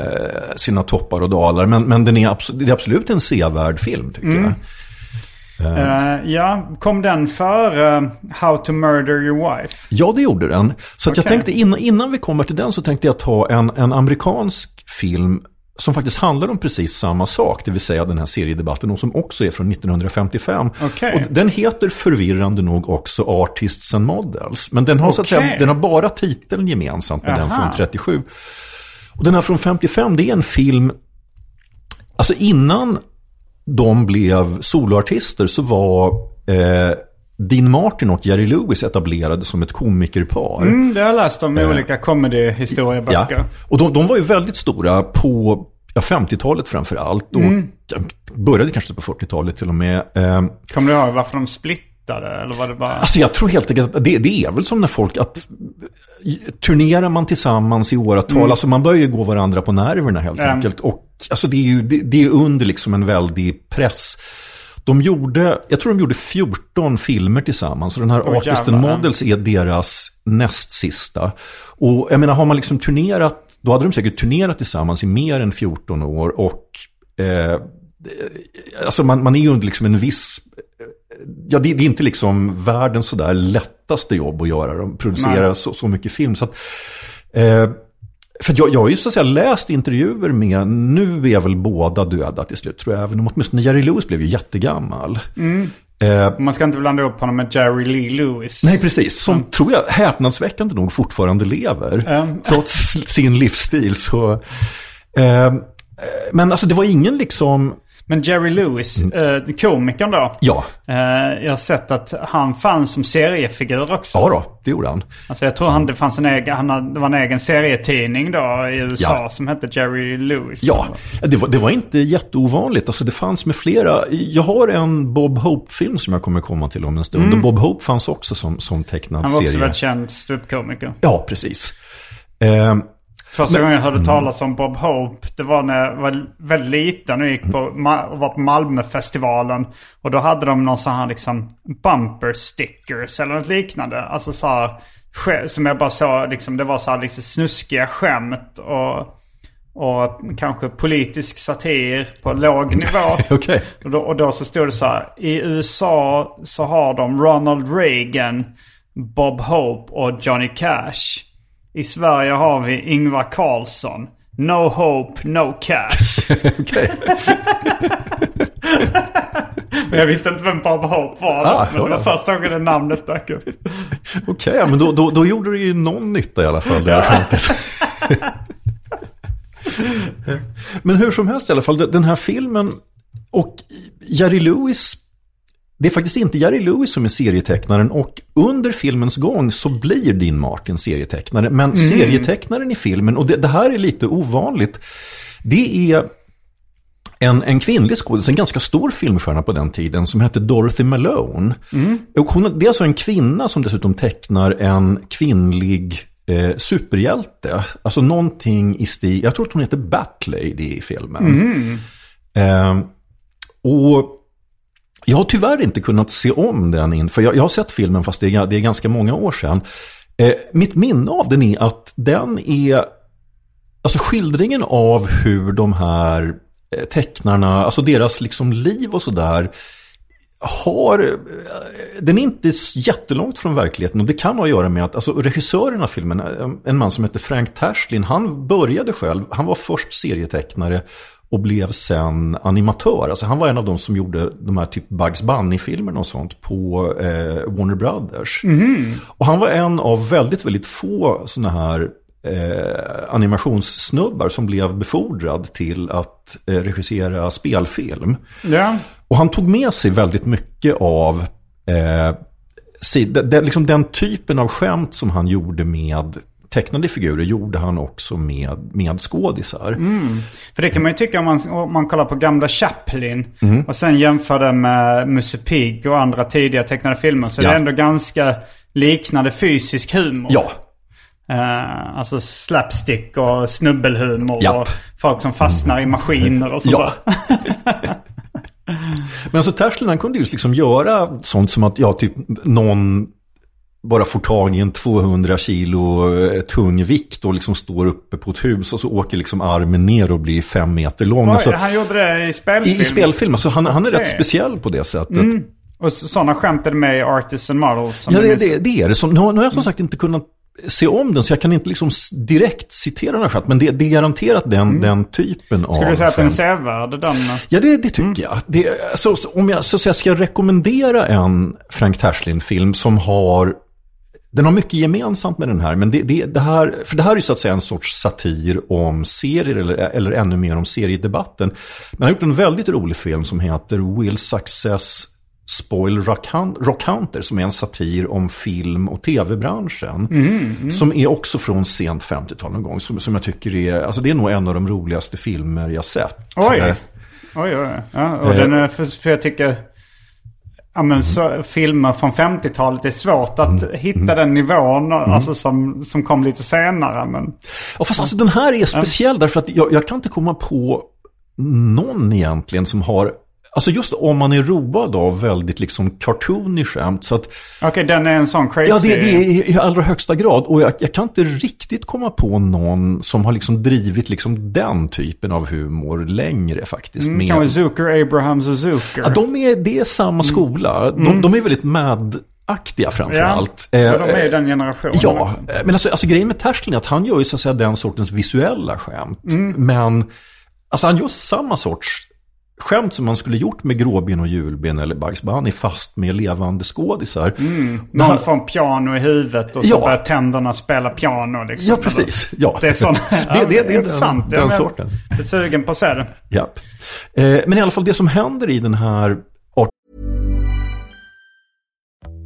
sina toppar och dalar. Men, men den är, absolut, det är absolut en sevärd film tycker Mm. jag. eh, ja, kom den för How to murder your wife? Ja, det gjorde den. Så att jag tänkte innan, innan vi kommer till den så tänkte jag ta en, en amerikansk film som faktiskt handlar om precis samma sak, det vill säga den här seriedebatten, och som också är från 1955. Okej. Och den heter förvirrande nog också Artists and Models, men den har, så att säga, den har bara titeln gemensamt med den Aha. från 37. Och den här från 55, det är en film, alltså innan de blev soloartister så var eh, Dean Martin och Jerry Lewis etablerade som ett komikerpar. Mm, det har jag läst om i olika comedy-historieböcker. Ja, och de, de var ju väldigt stora på ja, 50-talet framför allt. Och Mm. började kanske på 40-talet till och med. Eh, Kommer du ihåg varför de splittade? Eller var det bara... Alltså jag tror helt enkelt att det, det är väl som när folk, att turnerar man tillsammans i åratal, alltså man börjar ju gå varandra på nerverna helt Mm. enkelt. Och alltså det är ju det, det är under liksom en väldig press. De gjorde, jag tror de gjorde 14 filmer tillsammans. Och den här Åh, Artist and. Models är deras näst sista. Och jag menar, har man liksom turnerat, då hade de säkert turnerat tillsammans i mer än 14 år. Och eh, alltså man, man är ju under liksom en viss ja, det, det är inte liksom världens sådär lättaste jobb att göra. De producerar så, så mycket film. Så att, eh, för jag, jag har ju så att säga läst intervjuer med, nu är väl båda döda till slut tror jag, även om åtminstone Jerry Lewis blev ju jättegammal. Eh, Man ska inte blanda upp honom med Jerry Lee Lewis. nej, precis. Som tror jag häpnadsväckande nog fortfarande lever. Mm. Trots sin livsstil så... Eh, men alltså det var ingen liksom... Men Jerry Lewis, eh, komikern då. Ja, Eh, jag har sett att han fanns som seriefigur också. ja då, det gjorde han. Alltså jag tror han, det fanns en egen, han hade, det var en egen serietidning då i USA Ja. som hette Jerry Lewis. Ja, det var, det var inte jätteovanligt. Alltså det fanns med flera. Jag har en Bob Hope-film som jag kommer komma till om en stund. Och Bob Hope fanns också som, som tecknad Han var också serie. väldigt känd ståuppkomiker. Ja, precis. Eh, Första gången jag Mm. hörde talas om Bob Hope, det var när jag var väldigt liten och gick på, Ma- och var på Malmöfestivalen. Och då hade de någon sån här liksom bumper stickers eller något liknande. Alltså så här, som jag bara såg, liksom, det var så här liksom snuskiga skämt och, och kanske politisk satir på låg nivå. Okej. Och då, och då så stod det så här. I USA så har de Ronald Reagan, Bob Hope och Johnny Cash. I Sverige har vi Ingvar Carlsson. No hope, no cash. Okej. Men jag visste inte vem Bob Hope var. Ah, men det var första gången det namnet dök upp. Okej, ja, men då, då, då gjorde det ju någon nytta i alla fall. Det här men hur som helst i alla fall, den här filmen och Jerry Lewis det är faktiskt inte Jerry Lewis som är serietecknaren och under filmens gång så blir Dean Martin serietecknare. Men serietecknaren i filmen, och det, det här är lite ovanligt, det är en, en kvinnlig skådis, en ganska stor filmstjärna på den tiden som hette Dorothy Malone. Och hon, det är alltså en kvinna som dessutom tecknar en kvinnlig eh, superhjälte. Alltså någonting i stil, jag tror att hon heter Batlady i filmen. Eh, och jag har tyvärr inte kunnat se om den in, för jag, jag har sett filmen fast det är, det är ganska många år sedan. Eh, mitt minne av den är att den är, alltså skildringen av hur de här eh, tecknarna, alltså deras liksom liv och sådär, har, eh, den är inte jättelångt från verkligheten och det kan ha att göra med att alltså, regissören av filmen, eh, en man som heter Frank Tashlin, han började själv, han var först serietecknare och blev sen animatör. Alltså han var en av de som gjorde de här typ Bugs Bunny-filmerna och sånt på eh, Warner Brothers. Och han var en av väldigt, väldigt få sådana här eh, animationssnubbar som blev befordrad till att eh, regissera spelfilm. Ja. Och han tog med sig väldigt mycket av eh, si, de, de, liksom den typen av skämt som han gjorde med tecknade figurer gjorde han också med, med skådisar. För det kan man ju tycka om man, om man kollar på gamla Chaplin. Mm. Och sen jämför det med Musse Pigg och andra tidiga tecknade filmer. Så Ja. det är ändå ganska liknande fysisk humor. Ja, Eh, alltså slapstick och snubbelhumor Japp. och folk som fastnar i maskiner och sånt Ja. Men så Tashlin han kunde ju liksom göra sånt som att ja, typ någon bara får tag i en 200 kilo eh, tung vikt och liksom står uppe på ett hus och så åker liksom armen ner och blir fem meter lång. Oj, Alltså, han gjorde det i i, spelfilm. I spelfilm, alltså han, han är rätt speciell på det sättet. Och sådana skämt det med i Artists and Models. Ja, det, det, det är det. Som, nu, har, nu har jag som sagt inte kunnat se om den så jag kan inte liksom direkt citera den här skämt. Men det, det är garanterat den, den typen av Mm. Skulle du säga att den är sevärd den? Ja, det, det tycker jag. Det, så, så, om jag så att säga, ska rekommendera en Frank Tashlin-film som har... Den har mycket gemensamt med den här, men det, det, det här, för det här är ju så att säga en sorts satir om serier, eller, eller ännu mer om seriedebatten. Men han har gjort en väldigt rolig film som heter Will Success Spoil Rock Hun- Rock Hunter, som är en satir om film och tv-branschen. Som är också från sent 50-tal någon gång, som, som jag tycker är, alltså det är nog en av de roligaste filmer jag sett. Oj. Oj, oj. Ja, och Eh. den är, för, för jag tycker... Ja, men så, filmer från 50-talet, det är svårt att Mm. hitta den nivån alltså, som, som kom lite senare. Men, Ja, fast alltså den här är speciell därför att jag, jag kan inte komma på någon egentligen som har Alltså just om man är road av väldigt liksom cartoony skämt. Så att, Okej, den är en sån crazy... ja, det, det är i allra högsta grad. Och jag, jag kan inte riktigt komma på någon som har liksom drivit liksom den typen av humor längre faktiskt. Mm, med- Kanske Zucker, Abrahams och Zucker. ja, de är, det är samma skola. De, de är väldigt mad-aktiga framför Ja, allt. ja, Eh, de är ju den generationen Ja, också. men alltså, alltså grejen med Tashlin är att han gör ju så att säga den sortens visuella skämt. Mm. Men alltså han gör samma sorts skämt som man skulle gjort med Gråben och Julben eller Bugs Bunny fast med levande skådisar. Här- Någon får en piano i huvudet och så Ja. börjar tänderna spela piano. Liksom, Ja, precis. Ja. Det är sån... det, det, det, är intressant. den, den Jag sorten. Jag är sugen på att se det. Japp. Eh, men i alla fall det som händer i den här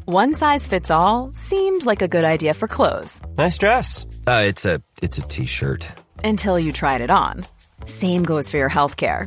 One size fits all seemed like a good idea for clothes Nice dress. Uh, it's a it's a t-shirt. until you tried it on. Same goes for your healthcare.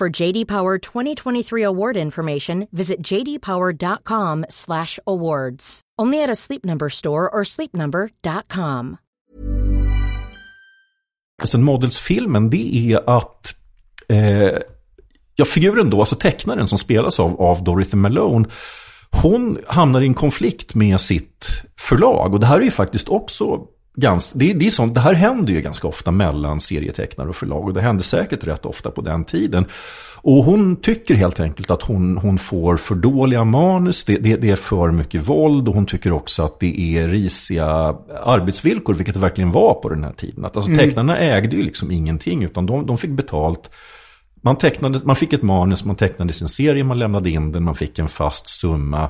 For JD Power 2023 award information, visit jdpower.com/awards. Only at a Sleep Number store or sleepnumber.com. Sen alltså, Models-filmen, det är att eh, ja, figuren då, alltså tecknaren som spelas av, av Dorothy Malone, hon hamnar i en konflikt med sitt förlag. Och det här är ju faktiskt också ganska, det, är- det, är sånt, det här händer ju ganska ofta mellan serietecknare och förlag. Och det hände säkert rätt ofta på den tiden. Och hon tycker helt enkelt att hon, hon får för dåliga manus, det, det, det är för mycket våld och hon tycker också att det är risiga arbetsvillkor, vilket det verkligen var på den här tiden. Att, alltså, Tecknarna ägde ju liksom ingenting, utan de, de fick betalt man, tecknade, man fick ett manus, man tecknade sin serie, man lämnade in den, man fick en fast summa.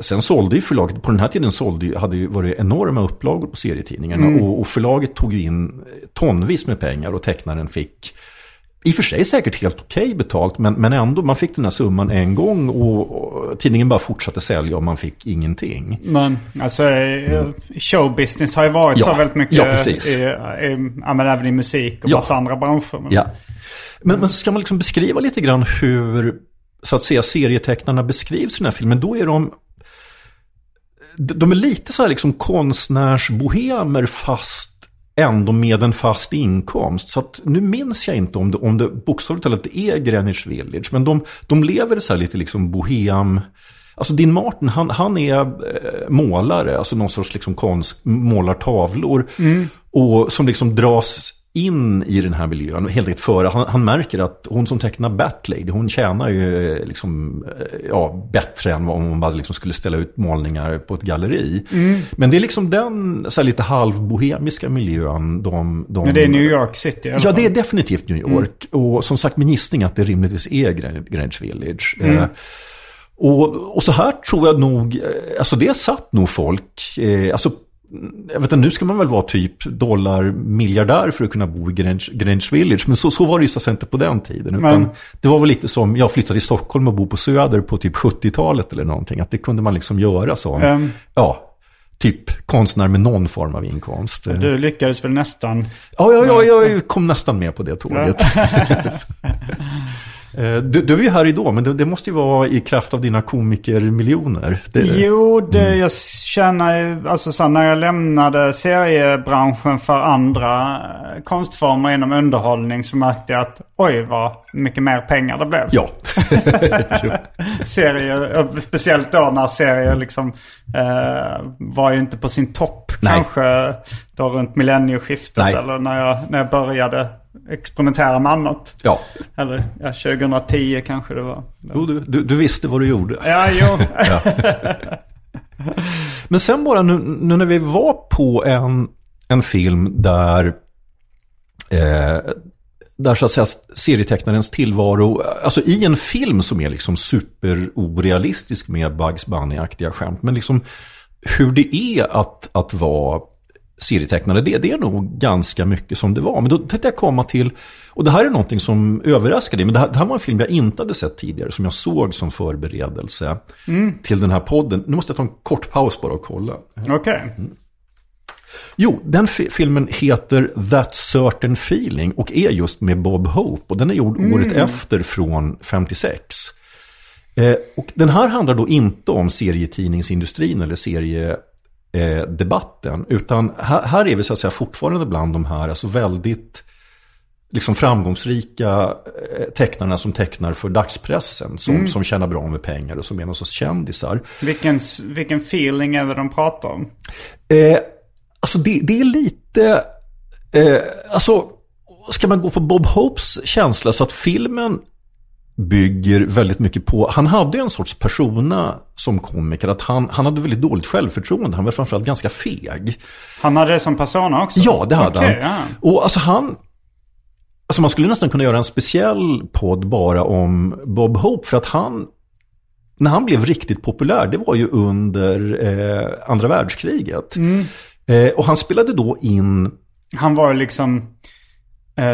Sen sålde ju förlaget, på den här tiden sålde hade ju varit enorma upplagor på serietidningarna. Och, och förlaget tog ju in tonvis med pengar och tecknaren fick i och för sig säkert helt okej betalt, men, men ändå, man fick den här summan en gång och, och tidningen bara fortsatte sälja och man fick ingenting. Men alltså eh, showbusiness har ju varit Ja, så väldigt mycket. ja, precis. I, i, men även i musik och Ja. massa andra branscher. Men- Ja. Men, men ska man liksom beskriva lite grann hur, så att säga, serietecknarna beskrivs i den här filmen, då är de de är lite så här liksom konstnärsbohemer fast ändå med en fast inkomst. Så att nu minns jag inte om det, om det bokstavligt talat är Greenwich Village. Men de, de lever så här lite liksom bohem. Alltså din Martin, han, han är eh, målare, alltså någon sorts liksom konst, målar tavlor. Och som liksom dras in i den här miljön helt enkelt före. Han, han märker att hon som tecknar Batlady, hon tjänar ju eh, liksom, eh, ja, bättre än om hon bara liksom skulle ställa ut målningar på ett galleri. Mm. Men det är liksom den så här, lite halvbohemiska miljön de, de... Men det är New York City Ja, det är definitivt New York. Och som sagt med gissning att det rimligtvis är Gre- Greenwich Village. Mm. Eh, och, och så här tror jag nog, alltså det satt nog folk, eh, alltså jag vet inte, nu ska man väl vara typ dollarmiljardär för att kunna bo i Greenwich, Greenwich Village. Men så, så var det ju så inte på den tiden. Men- Det var väl lite som, jag flyttade till Stockholm och bo på Söder på typ 70-talet eller någonting. Att det kunde man liksom göra så. Ehm. Ja, typ konstnär med någon form av inkomst. Du lyckades väl nästan... Ja, ja, ja, jag kom nästan med på det tåget. Eh, du, du är ju här idag, men det, det måste ju vara i kraft av dina komikermiljoner. Det, Jo, det, jag känner ju, alltså så när jag lämnade seriebranschen för andra eh, konstformer inom underhållning så märkte jag att oj vad mycket mer pengar det blev. Ja. serier, speciellt då när serier liksom eh, var ju inte på sin topp Nej. kanske då runt millennieskiftet Nej. eller när jag, när jag började experimentera med annat. ja. Eller ja, 2010 kanske det var. Jo, du, du, du visste vad du gjorde. Ja, jo. Men sen bara nu, nu när vi var på en, en film där, eh, där så att säga serietecknarens tillvaro, alltså i en film som är liksom superorealistisk med Bugs Bunny-aktiga skämt, men liksom hur det är att, att vara serietecknare, det, det är nog ganska mycket som det var. Men då tänkte jag komma till, och det här är någonting som överraskade men det här, det här var en film jag inte hade sett tidigare, som jag såg som förberedelse till den här podden. Nu måste jag ta en kort paus bara och kolla. Okej. Jo, den fi- filmen heter That Certain Feeling och är just med Bob Hope. Och den är gjord året efter från 56. Eh, och den här handlar då inte om serietidningsindustrin eller seriedebatten. utan här, här är vi så att säga fortfarande bland de här alltså väldigt liksom framgångsrika eh, tecknarna som tecknar för dagspressen. Som, som tjänar bra med pengar och som är någon sorts kändisar. Vilken, vilken feeling är det de pratar om? Eh, alltså det, det är lite, eh, alltså ska man gå på Bob Hopes känsla så att filmen bygger väldigt mycket på, han hade en sorts persona som komiker, att han, han hade väldigt dåligt självförtroende, han var framförallt ganska feg. Han hade det som persona också? Ja, det hade Okej, han. ja. Och alltså han, alltså man skulle nästan kunna göra en speciell podd bara om Bob Hope, för att han, när han blev riktigt populär, det var ju under eh, andra världskriget. Mm. Eh, och han spelade då in Han var liksom,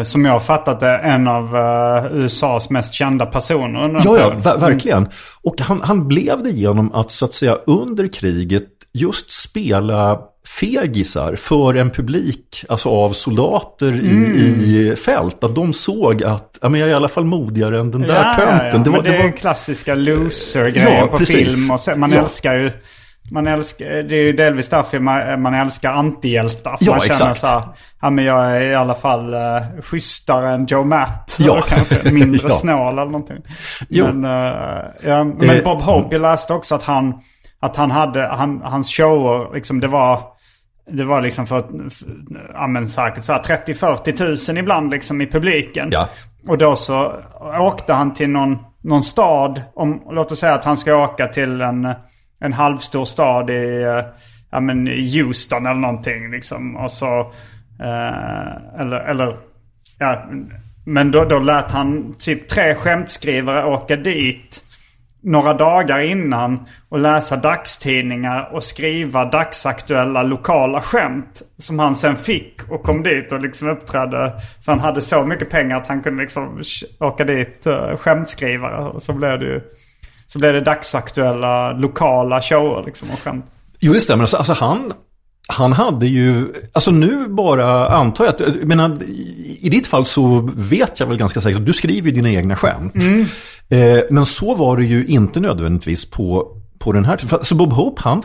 som jag har fattat det, en av eh, USAs mest kända personer. under Ja, ja, ver- verkligen. Och han, han blev det genom att så att säga under kriget just spela fegisar för en publik, alltså av soldater i, Mm. i fält. Att de såg att, ja men jag är i alla fall modigare än den där Ja, ja, tönten. ja. Det var, Men det är det den var, klassiska loser-grejen Ja, på precis. film. Och så, man Ja. älskar ju... Man älskar, det är ju delvis därför man, man älskar antihjältar. Ja, man känner exakt. så här, ja men jag är i alla fall uh, schysstare än Joe Matt. Ja. Eller kanske mindre Ja. snål eller någonting. Jo. Men, eh, ja, men Eh, Bob Hope, jag läste också att han, att han hade, han, hans shower, liksom det var, det var liksom för, ja men säkert så här 30-40 tusen ibland liksom i publiken. Ja. Och då så åkte han till någon, någon stad. Om, låt oss säga att han ska åka till en, en halvstor stad i eh, ja, men Houston eller någonting. Liksom. Och så, eh, eller, eller ja, men då, då lät han typ tre skämtskrivare åka dit några dagar innan och läsa dagstidningar och skriva dagsaktuella lokala skämt. Som han sen fick och kom dit och liksom uppträdde. Så han hade så mycket pengar att han kunde liksom åka dit uh, skämtskrivare. Och så blev det ju så blev det dagsaktuella lokala shower liksom och skämt. jo, det stämmer. Alltså, alltså han, han hade ju, alltså nu bara antar jag att, jag menar, i ditt fall så vet jag väl ganska säkert att du skriver ju dina egna skämt. Eh, men så var det ju inte nödvändigtvis på, på den här tiden. Så Bob Hope, han,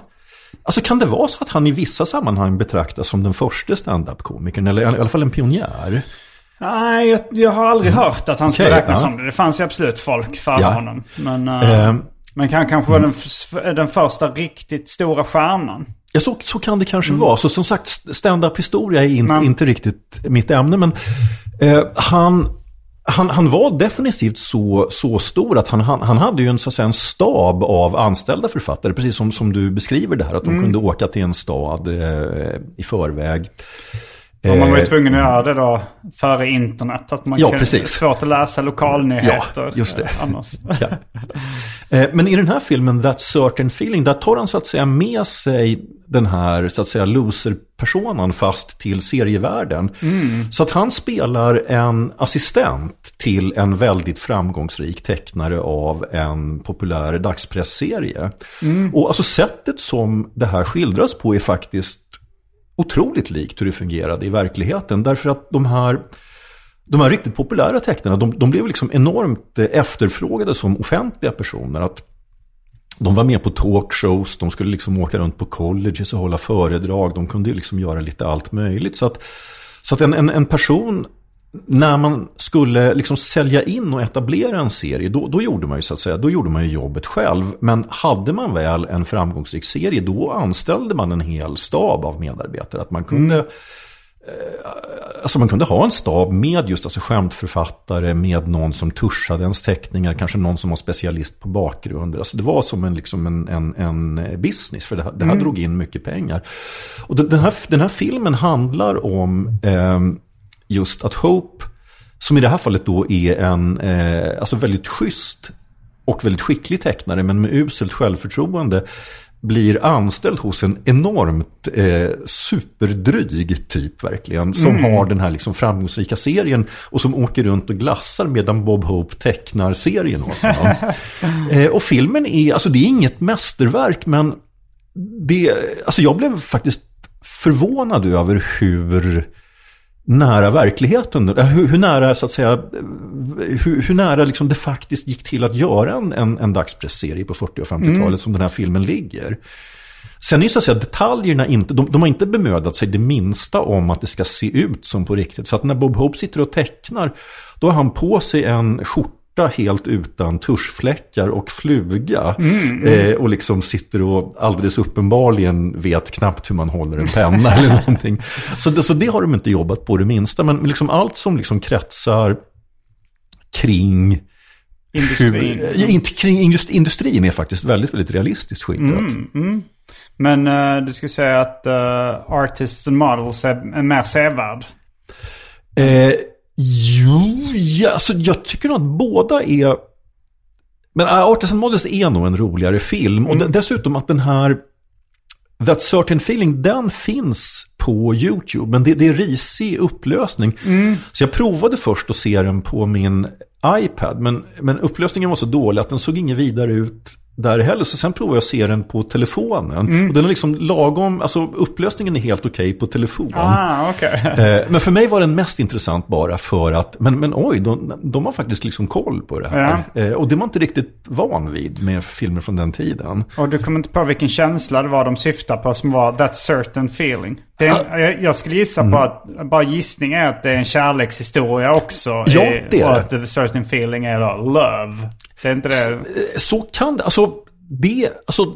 alltså kan det vara så att han i vissa sammanhang betraktas som den första stand-up-komikern, eller i alla fall en pionjär? Nej, jag, jag har aldrig hört att han skulle Okej, räknas ja. som det. Det fanns ju absolut folk före Ja. honom. Men, uh, Ehm. men han kanske var den, f- den första riktigt stora stjärnan. Ja, så, så kan det kanske vara. Så som sagt, stand-up historia är in, Men- inte riktigt mitt ämne. Men eh, han, han, han var definitivt så, så stor att han, han, han hade ju en, så säga, en stab av anställda författare. Precis som, som du beskriver det här, att de kunde åka till en stad eh, i förväg. Och man var ju Eh, tvungen att göra det då före internet. Att man Ja, kunde- precis. Svårt att läsa lokalnyheter. Ja, just det. eh, Annars. Ja. Eh, Men i den här filmen, That Certain Feeling, där tar han så att säga med sig den här så att säga loser-personen fast till serievärlden. Så att han spelar en assistent till en väldigt framgångsrik tecknare av en populär dagspressserie. Och alltså sättet som det här skildras på är faktiskt otroligt likt hur det fungerade i verkligheten. Därför att de här de här riktigt populära tecknarna, de, de blev liksom enormt eh, efterfrågade som offentliga personer. Att de var med på talkshows, de skulle liksom åka runt på colleges och hålla föredrag. De kunde liksom göra lite allt möjligt. Så att, så att en, en, en person, när man skulle liksom sälja in och etablera en serie, då, då gjorde man ju så att säga, då gjorde man ju jobbet själv. Men hade man väl en framgångsrik serie, då anställde man en hel stab av medarbetare. Att man kunde Alltså man kunde ha en stab med just alltså skämtförfattare, med någon som tuschade ens teckningar, kanske någon som var specialist på bakgrunder. Alltså det var som en, liksom en, en, en business, för det här, det här drog in mycket pengar. Och den den här, den här filmen handlar om eh, just att Hope, som i det här fallet då är en eh, alltså väldigt schysst och väldigt skicklig tecknare, men med uselt självförtroende, blir anställd hos en enormt eh, superdryg typ verkligen. Som har den här liksom framgångsrika serien och som åker runt och glassar medan Bob Hope tecknar serien åt honom. eh, och filmen är, alltså det är inget mästerverk men det, alltså jag blev faktiskt förvånad över hur nära verkligheten, eh, hur, hur nära så att säga, hur, hur nära liksom det faktiskt gick till att göra en, en, en dagspressserie på 40 och 50-talet som den här filmen ligger. Sen är ju så att säga detaljerna inte, de, de har inte bemödat sig det minsta om att det ska se ut som på riktigt. Så att när Bob Hope sitter och tecknar, då har han på sig en skjorta helt utan tuschfläckar och fluga. Eh, och liksom sitter och alldeles uppenbarligen vet knappt hur man håller en penna eller någonting. Så, det- så det har de inte jobbat på det minsta. Men liksom allt som liksom kretsar kring Industrin. hur, ja, inte kring just industrin är faktiskt väldigt, väldigt realistiskt skildrat. Men eh, du skulle säga att uh, Artists and Models är, är mer sevärd. Eh, jo, ja, alltså jag tycker nog att båda är... Men äh, Artisan Models är nog en roligare film. Och de- dessutom att den här That Certain Feeling, den finns på YouTube. Men det, det är risig upplösning. Så jag provade först att se den på min iPad. Men, men upplösningen var så dålig att den såg inget vidare ut där heller. Så sen provade jag att se den på telefonen. Och den är liksom lagom, alltså upplösningen är helt okej på telefon. Ah, okej. Eh, Men för mig var den mest intressant bara för att, men, men oj, de, de har faktiskt liksom koll på det här. Eh, Och det var inte riktigt van vid med filmer från den tiden. Och du kommer inte på vilken känsla det var de syftar på som var that certain feeling. En, jag, skulle gissa på att, bara gissning är att det är en kärlekshistoria också. Ja, i- det är Och att the certain feeling är då love. Det är inte det? Eh, Så kan det, alltså det, alltså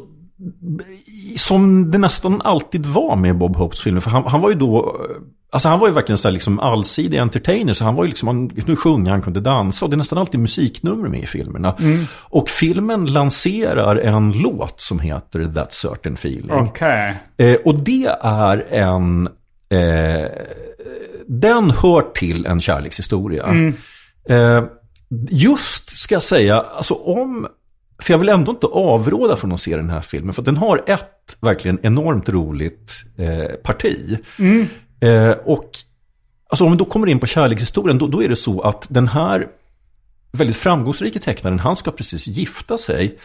som det nästan alltid var med Bob Hopes filmer. För han, han var ju då, eh, alltså han var ju verkligen så här liksom allsidig entertainer. Så han var ju liksom, han kunde sjunga, han kunde dansa. Och det är nästan alltid musiknummer med i filmerna. Och filmen lanserar en låt som heter That Certain Feeling. Okej. Eh, och det är en... Eh, den hör till en kärlekshistoria. Eh, just ska jag säga, alltså om... För jag vill ändå inte avråda från att se den här filmen. För den har ett verkligen enormt roligt eh, parti. Eh, och alltså om vi då kommer in på kärlekshistorien, då, då är det så att den här väldigt framgångsrika tecknaren, han ska precis gifta sig.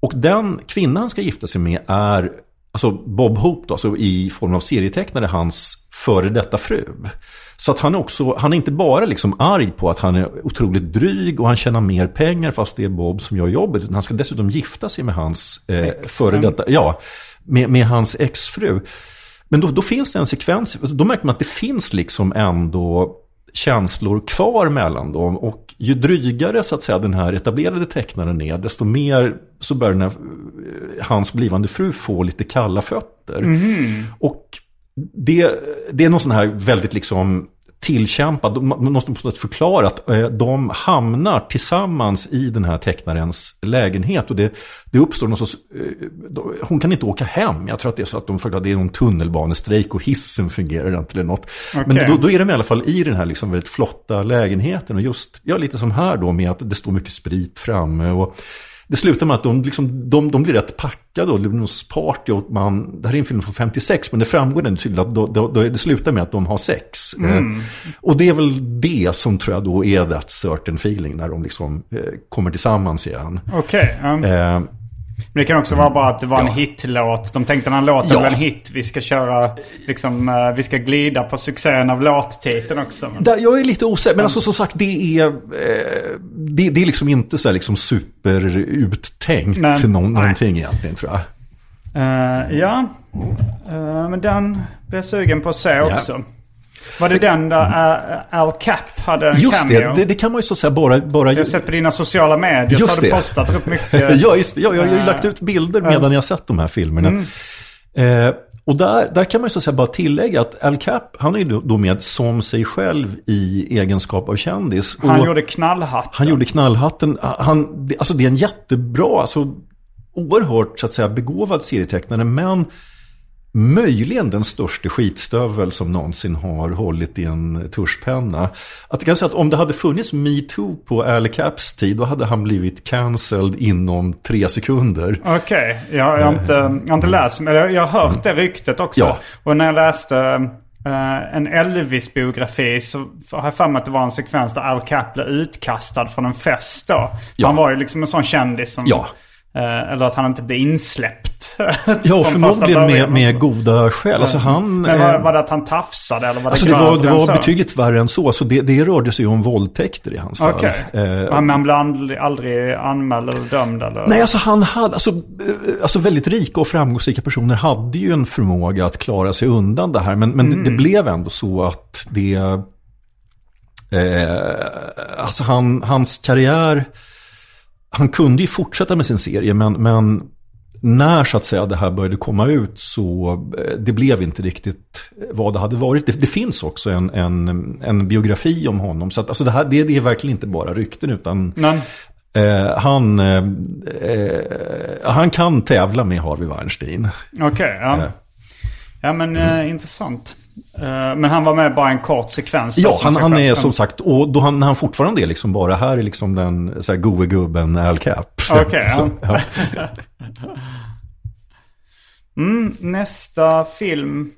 Och den kvinna han ska gifta sig med är alltså Bob Hope, då, alltså i form av serietecknare, hans före detta fru. Så att han är också, han är inte bara liksom arg på att han är otroligt dryg och han tjänar mer pengar fast det är Bob som gör jobbet. Utan han ska dessutom gifta sig med hans eh, före detta, ja, med, med hans exfru. Men då, då finns det en sekvens, då märker man att det finns liksom ändå känslor kvar mellan dem. Och ju drygare så att säga den här etablerade tecknaren är, desto mer så börjar den här, eh, hans blivande fru få lite kalla fötter. Och det, det är någon sån här väldigt liksom tillkämpad, man måste på något förklara att eh, de hamnar tillsammans i den här tecknarens lägenhet och det, det uppstår någon sorts, eh, hon kan inte åka hem, jag tror att det är så att de förklarar att det är någon tunnelbanestrejk och hissen fungerar inte eller något. Men Okej. då, då är de i alla fall i den här liksom väldigt flotta lägenheten och just, ja lite som här då med att det står mycket sprit framme och det slutar med att de, liksom, de, de blir rätt packade och det blir någon sorts party och man, det här är en film från 56 men det framgår den tydligt att då, då, då, det slutar med att de har sex. Eh, och det är väl det som tror jag då är that certain feeling när de liksom eh, kommer tillsammans igen. Okej. ja. Eh, Men det kan också vara bara att det var en Ja. hitlåt. De tänkte den här låten Ja. blev en hit. Vi ska köra, liksom, eh, vi ska glida på succén av låttiteln också. Men- Där, jag är lite osäker, men alltså som sagt det är, eh, det, det är liksom inte så här liksom superuttänkt till någon, Nej. någonting egentligen tror jag. Eh, ja, Eh, men den blev jag sugen på att se Ja. Var det den där uh, Al Capt hade en Just cameo? det, det, det kan man ju så att säga bara... bara Jag har sett på dina sociala medier så Just har du det. postat upp mycket. ja, just det. Ja, jag har ju Eh, lagt ut bilder medan jag sett de här filmerna. Mm. Eh, och där, där kan man ju så att säga bara tillägga att Al Cap, han är ju då- med som sig själv i egenskap av kändis. Han Och gjorde knallhatten. han gjorde knallhatten. Han, alltså det är en jättebra, alltså oerhört så att säga begåvad serietecknare. Men möjligen den största skitstövel som någonsin har hållit i en tuschpenna. Att jag kan säga att om det hade funnits metoo på Al Caps tid, då hade han blivit cancelled inom tre sekunder. Okej, jag, jag, har inte, jag har inte läst men jag, jag har hört det ryktet också. Ja. Och när jag läste eh, en Elvis-biografi så har jag för mig att det var en sekvens där Al Cap blev utkastad från en fest då. Ja. Han var ju liksom en sån kändis som... Ja. Eh, eller att han inte blev insläppt. Ja, förmodligen med, med goda skäl. Alltså han... Men var, var det att han tafsade eller var det Alltså det var, det var så? betydligt värre än så. så det, det rörde sig om våldtäkter i hans fall. Okej. Eh, Men han blev aldrig, aldrig anmäld eller dömd eller? Nej, alltså han hade, alltså, eh, alltså väldigt rika och framgångsrika personer hade ju en förmåga att klara sig undan det här. Men, men det, det blev ändå så att det, eh, alltså han, hans karriär, han kunde ju fortsätta med sin serie, men, men när så att säga det här började komma ut så eh, det blev inte riktigt vad det hade varit. Det, det finns också en, en, en biografi om honom. Så att, alltså det, här, det, det är verkligen inte bara rykten utan Eh, han, eh, eh, han kan tävla med Harvey Weinstein. Okej, ja. Eh. Ja men eh, intressant. Eh, men han var med bara en kort sekvens. Ja, han, han är som sagt, och då han, när han fortfarande är liksom bara här är liksom den så här, goe gubben Al Cap. Okej, Så, ja. Mm, nästa film.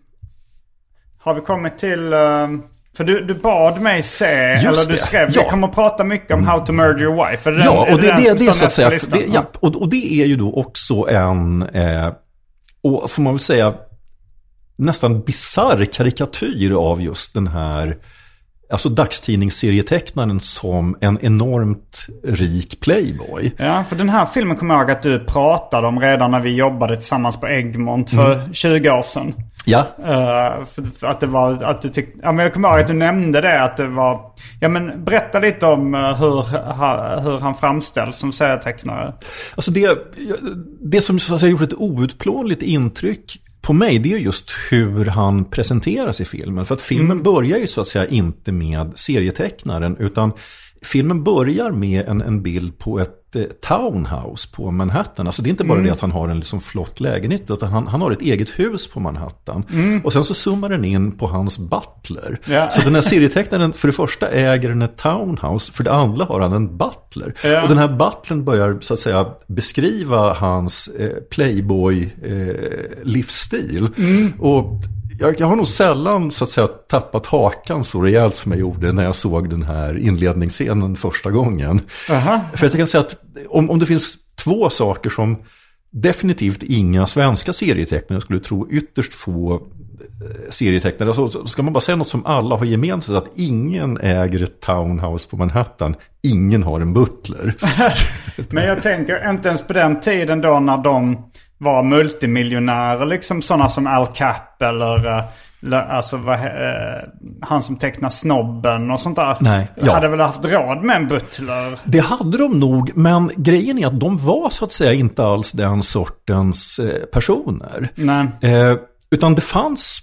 Har vi kommit till... eh, för du, du bad mig se, eller du det, skrev, ja. vi kommer att prata mycket om How to Murder Your Wife. Är det Ja, den, och det, den det, det, är står så att säga, det, ja, och, och det är ju då också en, eh, och får man väl säga, nästan bizarr karikatyr av just den här Alltså dagstidningsserietecknaren som en enormt rik playboy. Ja, för den här filmen kommer jag ihåg att du pratade om redan när vi jobbade tillsammans på Egmont för Mm. 20 år sedan. Ja, Eh, för, att det var, att du tyckte, ja men jag kommer ihåg att du nämnde det att det var, ja men berätta lite om eh, hur, hur han framställs som serietecknare. Alltså det, det som så att säga, gjort ett outplånligt intryck på mig, det är just hur han presenteras i filmen. För att filmen börjar ju så att säga inte med serietecknaren, utan filmen börjar med en, en bild på ett eh, townhouse på Manhattan. Alltså det är inte bara det att han har en liksom flott lägenhet, utan han, han har ett eget hus på Manhattan. Och sen så zoomar den in på hans butler. Ja. Så den här serietecknaren, för det första äger den ett townhouse, för det andra har han en butler. Ja. Och den här butlern börjar så att säga beskriva hans eh, playboy-livsstil. Och jag, jag har nog sällan så att säga tappat hakan så rejält som jag gjorde när jag såg den här inledningsscenen första gången. För jag kan säga att om, om det finns två saker som definitivt inga svenska serietecknare skulle tro ytterst få eh, serietecknare. Så så ska man bara säga något som alla har gemensamt, att ingen äger ett townhouse på Manhattan, ingen har en butler. Men jag tänker inte ens på den tiden då när de var multimiljonärer, liksom sådana som Al Cap eller, eh, Alltså vad, eh, han som tecknar Snobben och sånt där. Nej, ja. Hade väl haft råd med en butler? Det hade de nog, men grejen är att de var så att säga inte alls den sortens eh, personer. Nej. Eh, utan det fanns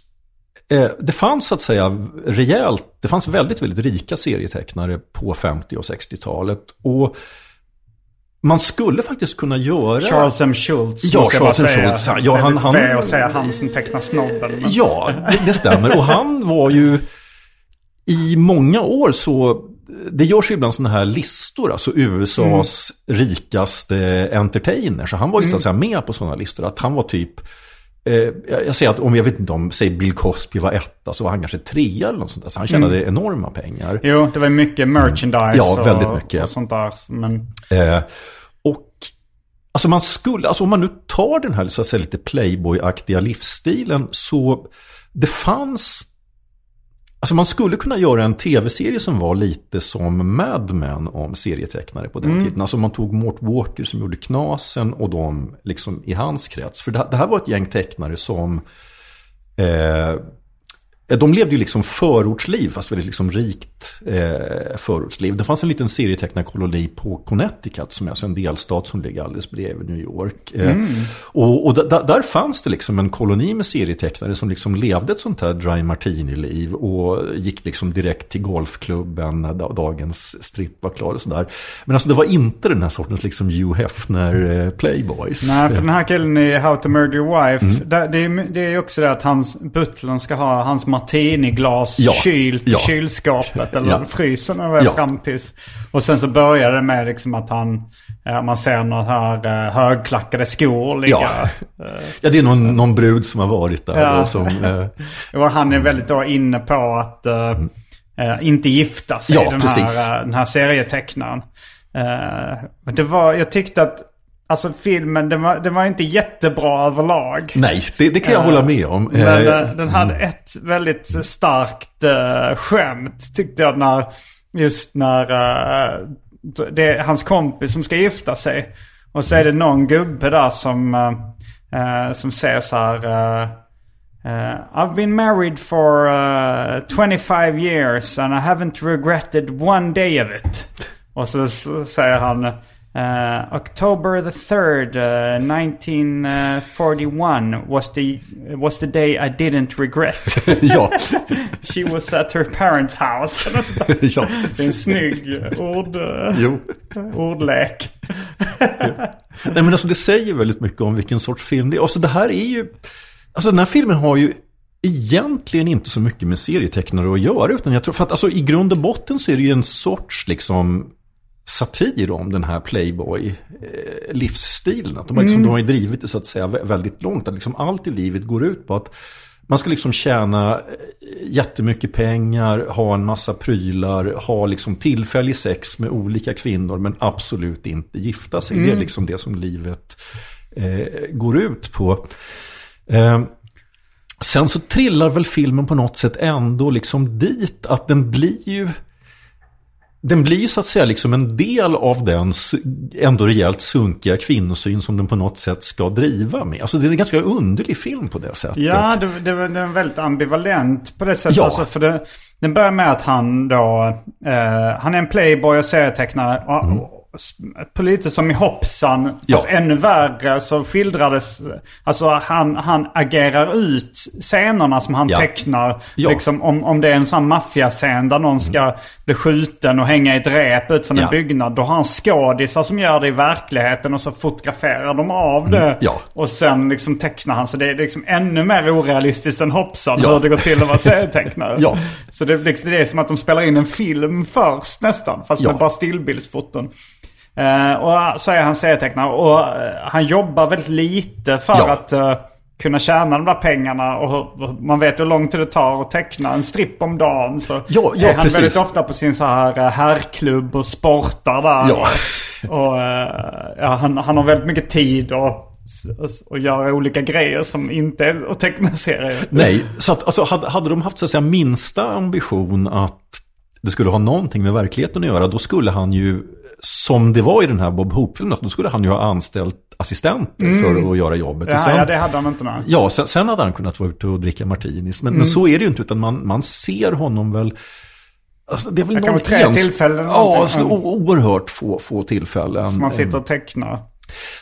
det fanns så att säga rejält, det fanns väldigt, väldigt rika serietecknare på 50 och 60-talet. Och man skulle faktiskt kunna göra... Charles M. Schultz. Ja, Charles M. Schultz. Ja, han, han... Det är att säga han som tecknar snobben. men- Ja, det, det stämmer. Och han var ju i många år så, det görs ju ibland sådana här listor, alltså USAs rikaste entertainer. Så han var ju så att säga med på sådana listor, att han var typ, jag jag säger att om jag vet inte om, säg Bill Cosby var etta, så var han kanske trea eller något sånt där. Så han tjänade enorma pengar. Jo, det var mycket merchandise Ja, väldigt och, mycket. och sånt där. Men Eh, och alltså man skulle, alltså om man nu tar den här så att säga, lite Playboy-aktiga livsstilen så det fanns Alltså man skulle kunna göra en tv-serie som var lite som Mad Men om serietecknare på den tiden. Alltså man tog Mort Walker som gjorde Knasen och de liksom i hans krets. För det, det här var ett gäng tecknare som eh, de levde ju liksom förortsliv, fast väldigt liksom rikt eh, förortsliv. Det fanns en liten serietecknarkoloni på Connecticut, som är alltså en delstat som ligger alldeles bredvid New York. Eh, Och, och d- där fanns det liksom en koloni med serietecknare som liksom levde ett sånt här dry martini-liv och gick liksom direkt till golfklubben när da- dagens stripp var klar och sådär. Men alltså det var inte den här sortens liksom Hugh Hefner eh, playboys. nej, för den här killen i How to Murder Your Wife. Mm. där- det, är, det är också det att hans, butlern ska ha hans martiniglas Ja, kylt i ja. kylskåpet eller Ja. frysen eller Ja. fram tills. Och sen så börjar det med liksom att han, eh, man ser några här eh, högklackade skor ligga. Ja. ja, det är någon, någon brud som har varit där. Ja. Som, eh, Och han är väldigt då inne på att eh, eh, inte gifta sig, Ja, den, precis. här, eh, den här serietecknaren. Eh, det var, jag tyckte att alltså, filmen den var, den var inte jättebra överlag. nej, det, det kan jag hålla med om. Men eh, den hade ett väldigt starkt uh, skämt tyckte jag när just när eh, det är hans kompis som ska gifta sig. Och så är det någon gubbe där som, som säger så här. I've been married for uh, 25 years and I haven't regretted one day of it. Och så, så säger han eh, October the 3rd, uh, 1941 was the, was the day I didn't regret. ja, She was at her parents house. Ja, Det är en snygg ord, eh, jo. ordlek. Nej, men alltså det säger väldigt mycket om vilken sorts film det är. Alltså det här är ju... Alltså den här filmen har ju egentligen inte så mycket med serietecknare att göra. Utan jag tror, för att alltså i grund och botten så är det ju en sorts liksom satir om den här Playboy-livsstilen. Att de, har liksom, de har ju drivit det så att säga vä- väldigt långt. Att liksom allt i livet går ut på att man ska liksom tjäna eh, jättemycket pengar, ha en massa prylar, ha liksom tillfällig sex med olika kvinnor men absolut inte gifta sig. Det är liksom det som livet eh, går ut på. Eh, sen så trillar väl filmen på något sätt ändå liksom dit att den blir ju den blir ju så att säga liksom en del av den ändå rejält sunkiga kvinnosyn som den på något sätt ska driva med. Alltså det är en ganska underlig film på det sättet. Ja, det, det, den är väldigt ambivalent på det sättet. Ja. Alltså, för det, den börjar med att han då, eh, han är en playboy och serietecknare. Och, och, på lite som i Hoppsan, Mm. Ja. fast ännu värre så skildrades, alltså han, han agerar ut scenerna som han Ja. tecknar. Ja. Liksom om, om det är en sån maffiascen där någon ska bli skjuten och hänga i ett rep ut från en byggnad. Då har han skådisar som gör det i verkligheten och så fotograferar de av det. Mm. Och sen liksom tecknar han. Så det är liksom ännu mer orealistiskt än Hoppsan Ja. hur det går till att vara serietecknare. Ja. Så det, liksom, det är som att de spelar in en film först nästan. Fast med bara stillbildsfoton. Eh, och så är han serietecknare. Och eh, han jobbar väldigt lite för Ja. att eh, kunna tjäna de där pengarna. Och man vet hur lång tid det tar att teckna en stripp om dagen. Så Ja, ja, är han precis. väldigt ofta på sin så här herrklubb och sportar där. Ja. Och ja, han, han har väldigt mycket tid och, och, och göra olika grejer som inte är att teckna serier. Nej, så att, alltså, hade, hade de haft så att säga minsta ambition att det skulle ha någonting med verkligheten att göra, då skulle han ju, som det var i den här Bob Hope-filmen, då skulle han ju ha anställt assistenter för att göra jobbet. Ja, sen- ja, det hade han inte. Nej. Ja, sen, sen hade han kunnat vara ute och dricka martinis. Men, men så är det ju inte, utan man, man ser honom väl... Alltså, det är väl någon tre tillfällen Ja, alltså, oerhört få, få tillfällen. Så man sitter och tecknar.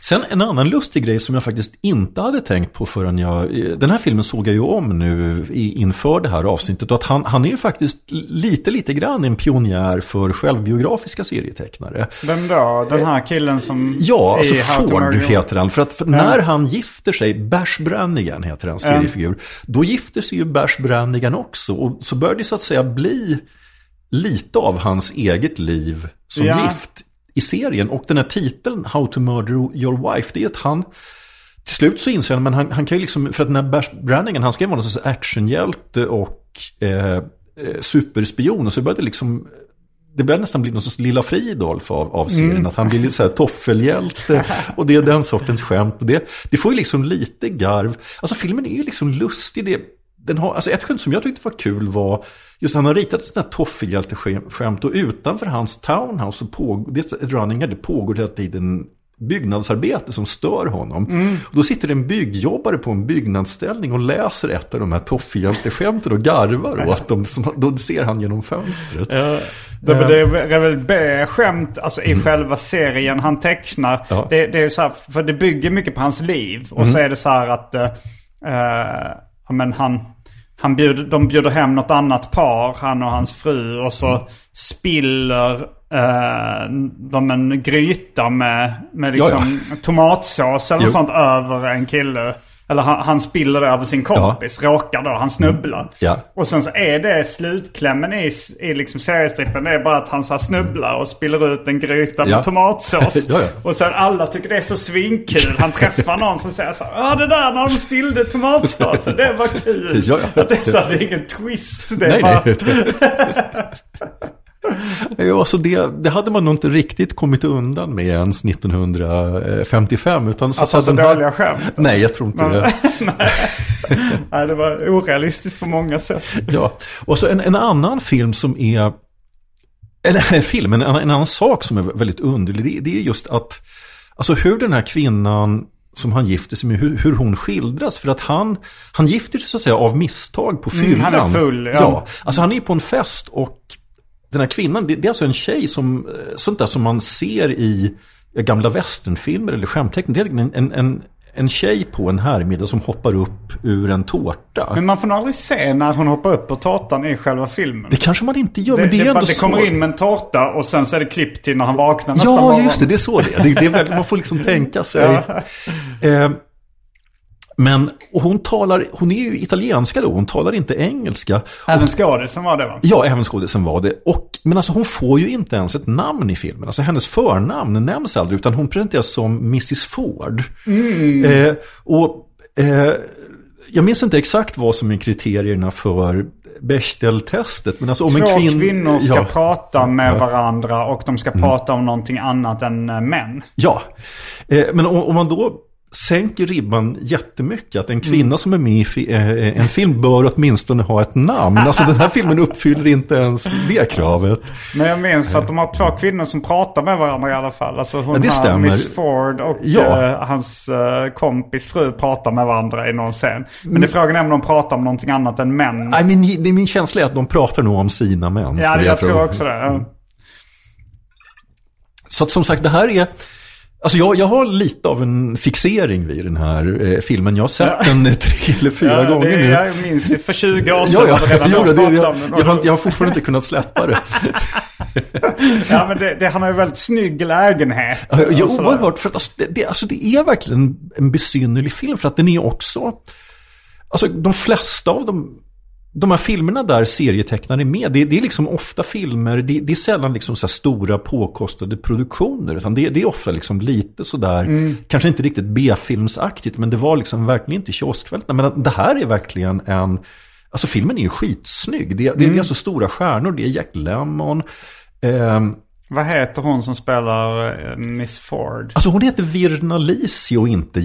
Sen en annan lustig grej som jag faktiskt inte hade tänkt på förrän jag... Den här filmen såg jag ju om nu inför det här avsnittet. Och att han, han är ju faktiskt lite, lite grann en pionjär för självbiografiska serietecknare. Vem då? Den här killen som... Ja, alltså Ford heter han. För att för när han gifter sig, Bash Brannigan heter han, seriefigur. Då gifter sig ju Bash Brannigan också. Och så börjar det så att säga bli lite av hans eget liv som Ja. gift i serien. Och den här titeln, How to Murder Your Wife, det är att han... Till slut så inser han, men han, han kan ju liksom, för att den här Bash Brannigan, han ska ju vara någon sorts actionhjälte och eh, eh, superspion. Och så började det liksom det börjar nästan bli någon sorts Lilla Fridolf av, av serien. Att han blir lite så här toffelhjälte. Och det är den sortens skämt. Och det, det får ju liksom lite garv. Alltså filmen är ju liksom lustig. Det, den har, alltså ett skämt som jag tyckte var kul var just han har ritat ett sånt här toffelhjälteskämt. Och utanför hans townhouse så pågår, det är ett running här, det pågår hela tiden byggnadsarbete som stör honom. Och då sitter en byggjobbare på en byggnadsställning och läser ett av de här toffehjälteskämten och garvar åt dem. Som, då ser han genom fönstret. Det, men det är väl B-skämt alltså, i själva serien han tecknar. Mm. Ja. Det, det är så här, för det bygger mycket på hans liv. Och Mm. så är det så här att ja, men han, han bjuder, de bjuder hem något annat par, han och hans fru. Och så spiller eh, de en gryta med, med liksom tomatsås eller Jo. sånt över en kille. Eller han, han spiller över sin kompis, råkar då, han snubblar. Ja. Och sen så är det slutklämmen i, i liksom seriestrippen. Det är bara att han så snubblar och spiller ut en gryta med Ja. tomatsås. Ja, ja. Och sen alla tycker det är så svinkul. Han träffar någon som säger så här. Ja det där när de spillde tomatsåsen. Det var kul. Ja, ja. Att det är så här, det är ingen twist. Det är Nej, bara... nej. Ja, alltså det, det hade man nog inte riktigt kommit undan med ens 1955. Utan så, Alltså, så här- dåliga skämt. Nej, jag tror inte det. Nej, det var orealistiskt på många sätt. Ja. Och så en, en annan film som är... Eller en film, en, en annan sak som är väldigt underlig. Det, det är just att... Alltså hur den här kvinnan som han gifter sig med, hur, hur hon skildras. För att han, han gifter sig så att säga av misstag på fyllan. Mm, han är full, ja. ja. Alltså han är på en fest och den här kvinnan, det, det är alltså en tjej som, eh, sånt där som man ser i gamla westernfilmer eller skämtteckningar. Det är en, en, en, en tjej på en härmiddag som hoppar upp ur en tårta. Men man får nog aldrig se när hon hoppar upp på tårtan i själva filmen. Det kanske man inte gör, Det, men det är det, ändå det så. kommer in med en tårta och sen så är det klipp till när han vaknar nästan Ja, morgon. just det, det är så det är. Det, det är man får liksom tänka sig. Ja. Eh, men hon talar, hon är ju italienska då, hon talar inte engelska. Även skådisen var det va? Ja, även skådisen var det. Och, men alltså hon får ju inte ens ett namn i filmen. Alltså hennes förnamn nämns aldrig, utan hon presenteras som Mrs Ford. Eh, och eh, jag minns inte exakt vad som är kriterierna för Bechdel-testet. Men alltså om Två en kvinn... kvinnor ska ja, prata med Ja. Mm. varandra och de ska prata om någonting annat än eh, män. Ja, eh, men om, om man då sänker ribban jättemycket. Att en kvinna som är med i eh, en film bör åtminstone ha ett namn. Alltså den här filmen uppfyller inte ens det kravet. Men jag minns att de har två kvinnor som pratar med varandra i alla fall. Alltså hon Ja, det stämmer. Miss Ford och Ja. eh, hans eh, kompis fru pratar med varandra i någon scen. Mm. Men det är frågan är om de pratar om någonting annat än män. Nej, min, det är min känsla är att de pratar nog om sina män. ja, skulle jag tror tro. också det. Ja. Så att som sagt, det här är... Alltså jag, jag har lite av en fixering vid den här eh, filmen. Jag har sett den eh, tre eller fyra Ja, gånger det, nu. Jag minns ju för 20 år sedan. Ja, ja, var det det, det, jag, den. jag, har, jag har fortfarande inte kunnat släppa det. Ja, men det, det, han har ju väldigt snygg lägenhet. Ja, ja, oerhört. För att alltså, det, det, alltså, det är verkligen en, en besynnerlig film. För att den är också... Alltså de flesta av dem... De här filmerna där serietecknare är med, det, det är liksom ofta filmer, det, det är sällan liksom så stora påkostade produktioner. Utan det, det är ofta liksom lite sådär, kanske inte riktigt B-filmsaktigt, men det var liksom verkligen inte kioskvältarna. Men det här är verkligen en, alltså filmen är ju skitsnygg. Det, det, det är alltså stora stjärnor, det är Jack Lemmon. ehm, Vad heter hon som spelar eh, Miss Ford? Alltså hon heter Virna Lisi och inte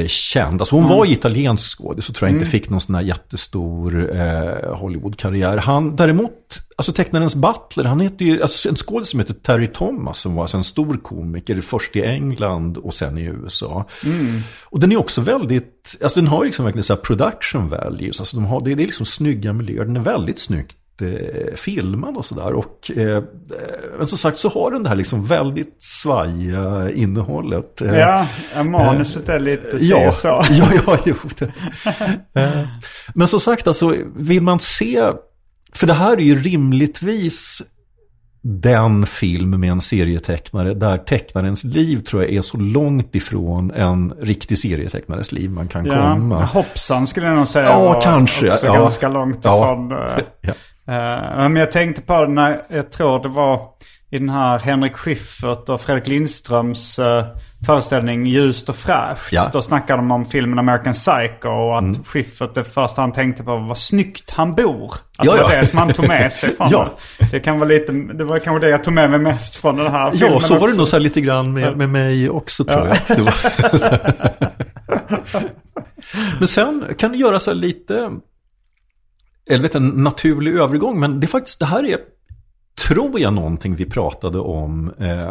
jättekänd. Alltså hon Mm. var italiensk skådis så tror jag inte fick någon sån här jättestor eh, Hollywood-karriär. Han, däremot alltså tecknarens butler, han heter ju, alltså en skådespelare som heter Terry Thomas som var alltså en stor komiker, först i England och sen i USA. Mm. Och den är också väldigt, alltså den har liksom verkligen så här production values, alltså de har, det, det är liksom snygga miljöer, den är väldigt snyggt eh, filmad och sådär. Och eh, men som sagt så har den det här liksom väldigt svajiga innehållet. Eh, Ja, ja, manuset är lite Ja, så. ja, ja, jo. Det. Eh, Men som sagt, alltså, vill man se... För det här är ju rimligtvis den film med en serietecknare där tecknarens liv tror jag är så långt ifrån en riktig serietecknares liv man kan Ja, komma. hoppsan skulle jag nog säga Ja, kanske, också ja. ganska långt Ja. ifrån. eh, Ja. Eh, men jag tänkte på det när, jag tror det var i den här Henrik Schyffert och Fredrik Lindströms eh, föreställning Ljust och fräscht. Ja. Mm. Då snackade de om filmen American Psycho och att Schyffert det första han tänkte på var vad snyggt han bor. Att Ja, det var ja. det som han tog med sig från Ja. det. Det kan vara lite, det var kanske det jag tog med mig mest från den här filmen Ja, så var det nog så lite grann med, med mig också tror jag. Det var- men sen kan du göra så här lite, eller vet, en naturlig övergång. Men det är faktiskt, det här är, tror jag, någonting vi pratade om eh,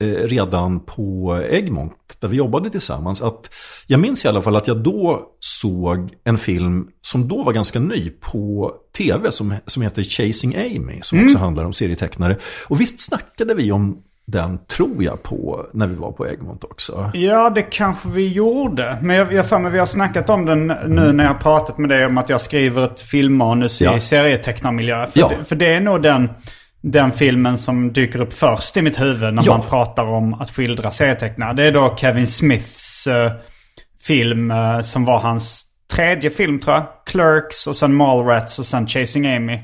eh, redan på Egmont, där vi jobbade tillsammans. Att jag minns i alla fall att jag då såg en film som då var ganska ny på tv som, som heter Chasing Amy, som också handlar om serietecknare. Och visst snackade vi om den, tror jag, på när vi var på Egmont också. Ja, det kanske vi gjorde. Men jag jag för mig vi har snackat om den nu när jag har pratat med dig om att jag skriver ett filmmanus Ja. i serietecknarmiljö. För, Ja. det, för det är nog den, den filmen som dyker upp först i mitt huvud när Ja. man pratar om att skildra serietecknare. Det är då Kevin Smiths eh, film eh, som var hans tredje film tror jag. Clerks och sen Mallrats och sen Chasing Amy.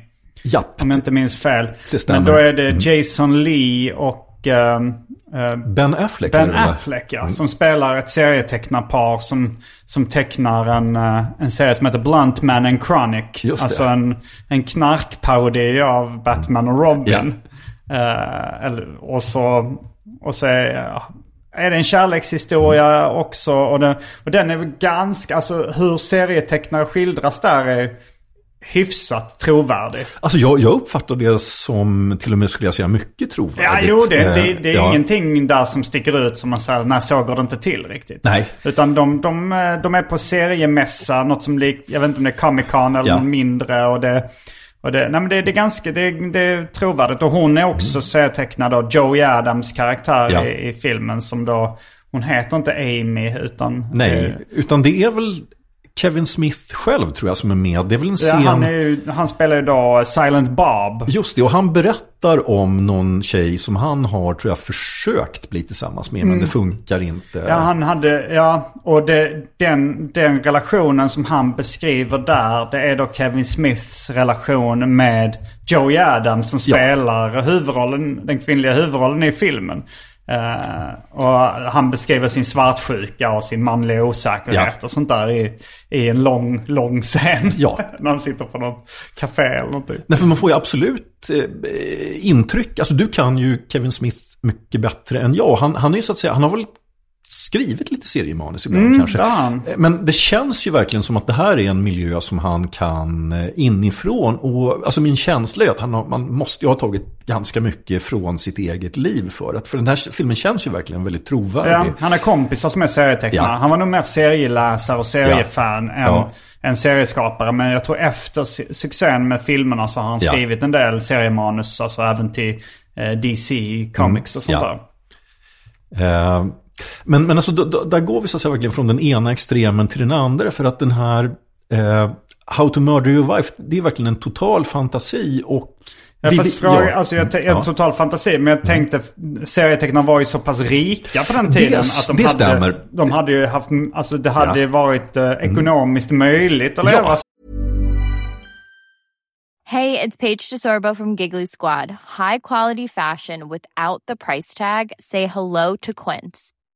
Japp, Om jag inte minns fel. Det stämmer. Men då är det Jason Lee och ehm, eh, Ben Affleck. Ben. Affleck ja, som spelar ett serietecknarpar som, som tecknar en, eh, en serie som heter Blunt Man and Chronic. Just det. alltså en, en knarkparodi av Batman och Robin. Eh, eller, och så, och så är, är det en kärlekshistoria också. Och den, och den är ganska, alltså hur serietecknare skildras där är hyfsat trovärdig. Alltså jag, jag uppfattar det som, till och med skulle jag säga, mycket trovärdigt. Ja, jo, det, det, Eh, det är ja. ingenting där som sticker ut som man säger, nej så går det inte till riktigt. Nej. Utan de, de, eh, de är på seriemässa, något som lik, jag vet inte om det är Comic Con eller Ja. något mindre. Och det, och det, nej men det, det är ganska, det, det är trovärdigt. Och hon är också serietecknad av Joey Adams karaktär Ja. i, i filmen som då, hon heter inte Amy utan... Nej, utan det är väl Kevin Smith själv tror jag som är med. Det är väl en Ja, scen... han, är ju, han spelar ju då Silent Bob. Just det, och han berättar om någon tjej som han har, tror jag, försökt bli tillsammans med, men det funkar inte. Mm. Ja, han hade, ja, och det, den, den relationen som han beskriver där, det är då Kevin Smiths relation med Joey Adams som Ja. spelar huvudrollen, den kvinnliga huvudrollen i filmen. Eh, och han beskriver sin svartsjuka och sin manliga osäkerhet Ja. och sånt där i, i en lång, lång scen. Ja. När han sitter på något café eller någonting. Nej, för man får ju absolut eh, intryck. Alltså du kan ju Kevin Smith mycket bättre än jag. Han, han är ju så att säga, han har väl skrivit lite seriemanus ibland kanske. det har han. Eh, Men det känns ju verkligen som att det här är en miljö som han kan eh, inifrån. Och alltså min känsla är att han har, man måste ju ha tagit ganska mycket från sitt eget liv för att. För den här filmen känns ju verkligen väldigt trovärdig. Ja, han har kompisar som är serietecknare. Ja. Han var nog mer serieläsare och seriefan än, Ja. än serieskapare. Men jag tror efter su- succén med filmerna så har han Ja. skrivit en del seriemanus. Alltså även till eh, DC Comics och sånt Mm. Ja. där. Eh, men, men alltså, då, då, där går vi så att säga verkligen från den ena extremen till den andra. För att den här eh, How to Murder Your Wife, det är verkligen en total fantasi. Och Ja, vi- fast fråga, ja. alltså jag, te- Ja. Mm. total fantasi. Men jag tänkte, serietecknarna var ju så pass rika på den tiden. Det- att de det hade, stämmer. De hade ju haft, alltså det hade Ja. Mm. varit eh, ekonomiskt möjligt att Ja. leva Hey, it's Paige DeSorbo from Giggly Squad. High quality fashion without the price tag. Say hello to Quince.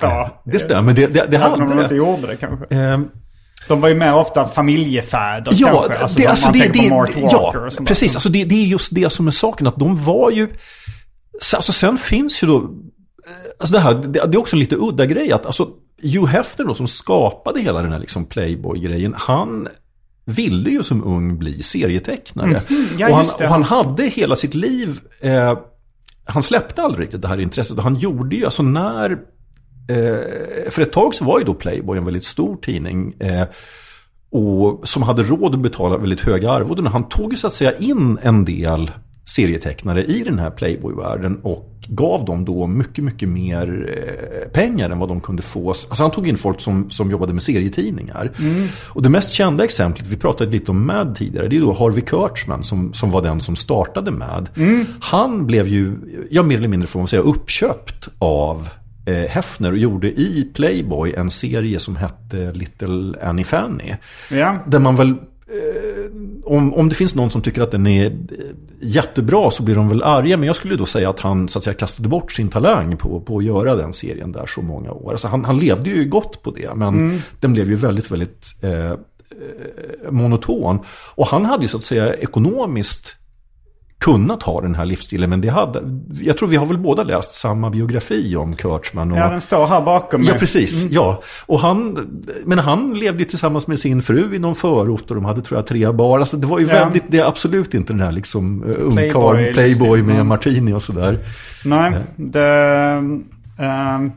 Ja, Det stämmer, det, det, det hade de det. inte gjorde det kanske. Ehm, De var ju mer ofta familjefäder Ja, kanske. Alltså, det, alltså man det, det, på Mark Walker ja och sånt precis. där. Alltså det, det är just det som är saken. Att de var ju... Alltså sen finns ju då... Alltså det här, det, det är också en lite udda grej. Att alltså Hugh Hefner då, som skapade hela den här liksom Playboy-grejen. Han ville ju som ung bli serietecknare. Mhm, ja, och han, och han hade hela sitt liv... Eh, han släppte aldrig riktigt det här intresset. Han gjorde ju, alltså när... Eh, för ett tag så var ju då Playboy en väldigt stor tidning. Eh, och som hade råd att betala väldigt höga arvoden. Han tog ju så att säga in en del serietecknare i den här Playboy-världen och gav dem då mycket, mycket mer eh, pengar än vad de kunde få. Alltså han tog in folk som, som jobbade med serietidningar. Och det mest kända exemplet, vi pratade lite om Mad tidigare, det är då Harvey Kurtzman som, som var den som startade Mad. Han blev ju, ja mer eller mindre får man säga, uppköpt av Hefner och gjorde i Playboy en serie som hette Little Annie Fanny. Ja. Där man väl, eh, om, om det finns någon som tycker att den är eh, jättebra så blir de väl arga. Men jag skulle då säga att han så att säga kastade bort sin talang på, på att göra den serien där så många år. Alltså han, han levde ju gott på det. Men den blev ju väldigt, väldigt eh, eh, monoton. Och han hade ju så att säga ekonomiskt kunnat ha den här livsstilen. Men det hade, jag tror vi har väl båda läst samma biografi om Kurtzman. Och, Ja, den står här bakom mig. Ja, precis. Ja. Och han, men han levde ju tillsammans med sin fru i någon förort och de hade tror jag tre barn. Alltså det var ju Ja. väldigt, det är absolut inte den här liksom uh, ungkarl, Playboy, playboy med Mm. martini och sådär. Nej, det... ehm,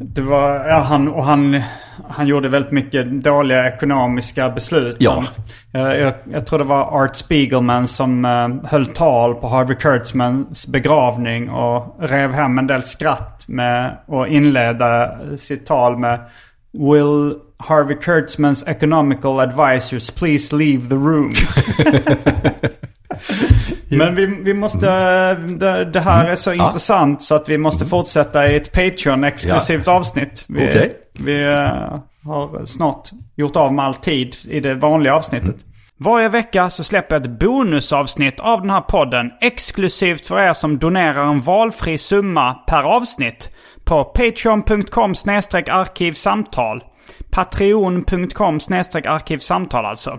det var... Ja, han, och han, han gjorde väldigt mycket dåliga ekonomiska beslut. Ja. Han, jag, jag, tror det var Art Spiegelman som uh, höll tal på Harvey Kurtzmans begravning och rev hem en del skratt med och inledde sitt tal med Will Harvey Kurtzmans economical advisors please leave the room? Men vi, vi måste, det, det här är så intressant så att vi måste fortsätta i ett Patreon-exklusivt avsnitt. Vi, Okej. vi eh, har snart gjort av med all tid i det vanliga avsnittet. Varje vecka så släpper jag ett bonusavsnitt av den här podden exklusivt för er som donerar en valfri summa per avsnitt på patreon.com arkivsamtal. Patreon.com arkivsamtal alltså.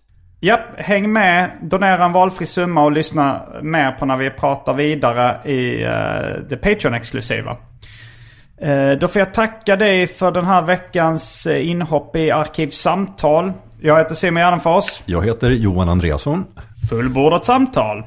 Japp, häng med, donera en valfri summa och lyssna mer på när vi pratar vidare i uh, det Patreon-exklusiva. Eh, Då får jag tacka dig för den här veckans eh, inhopp i Arkivsamtal. Jag heter Simon Gärdenfors. Jag heter Johan Andreasson. Fullbordat samtal.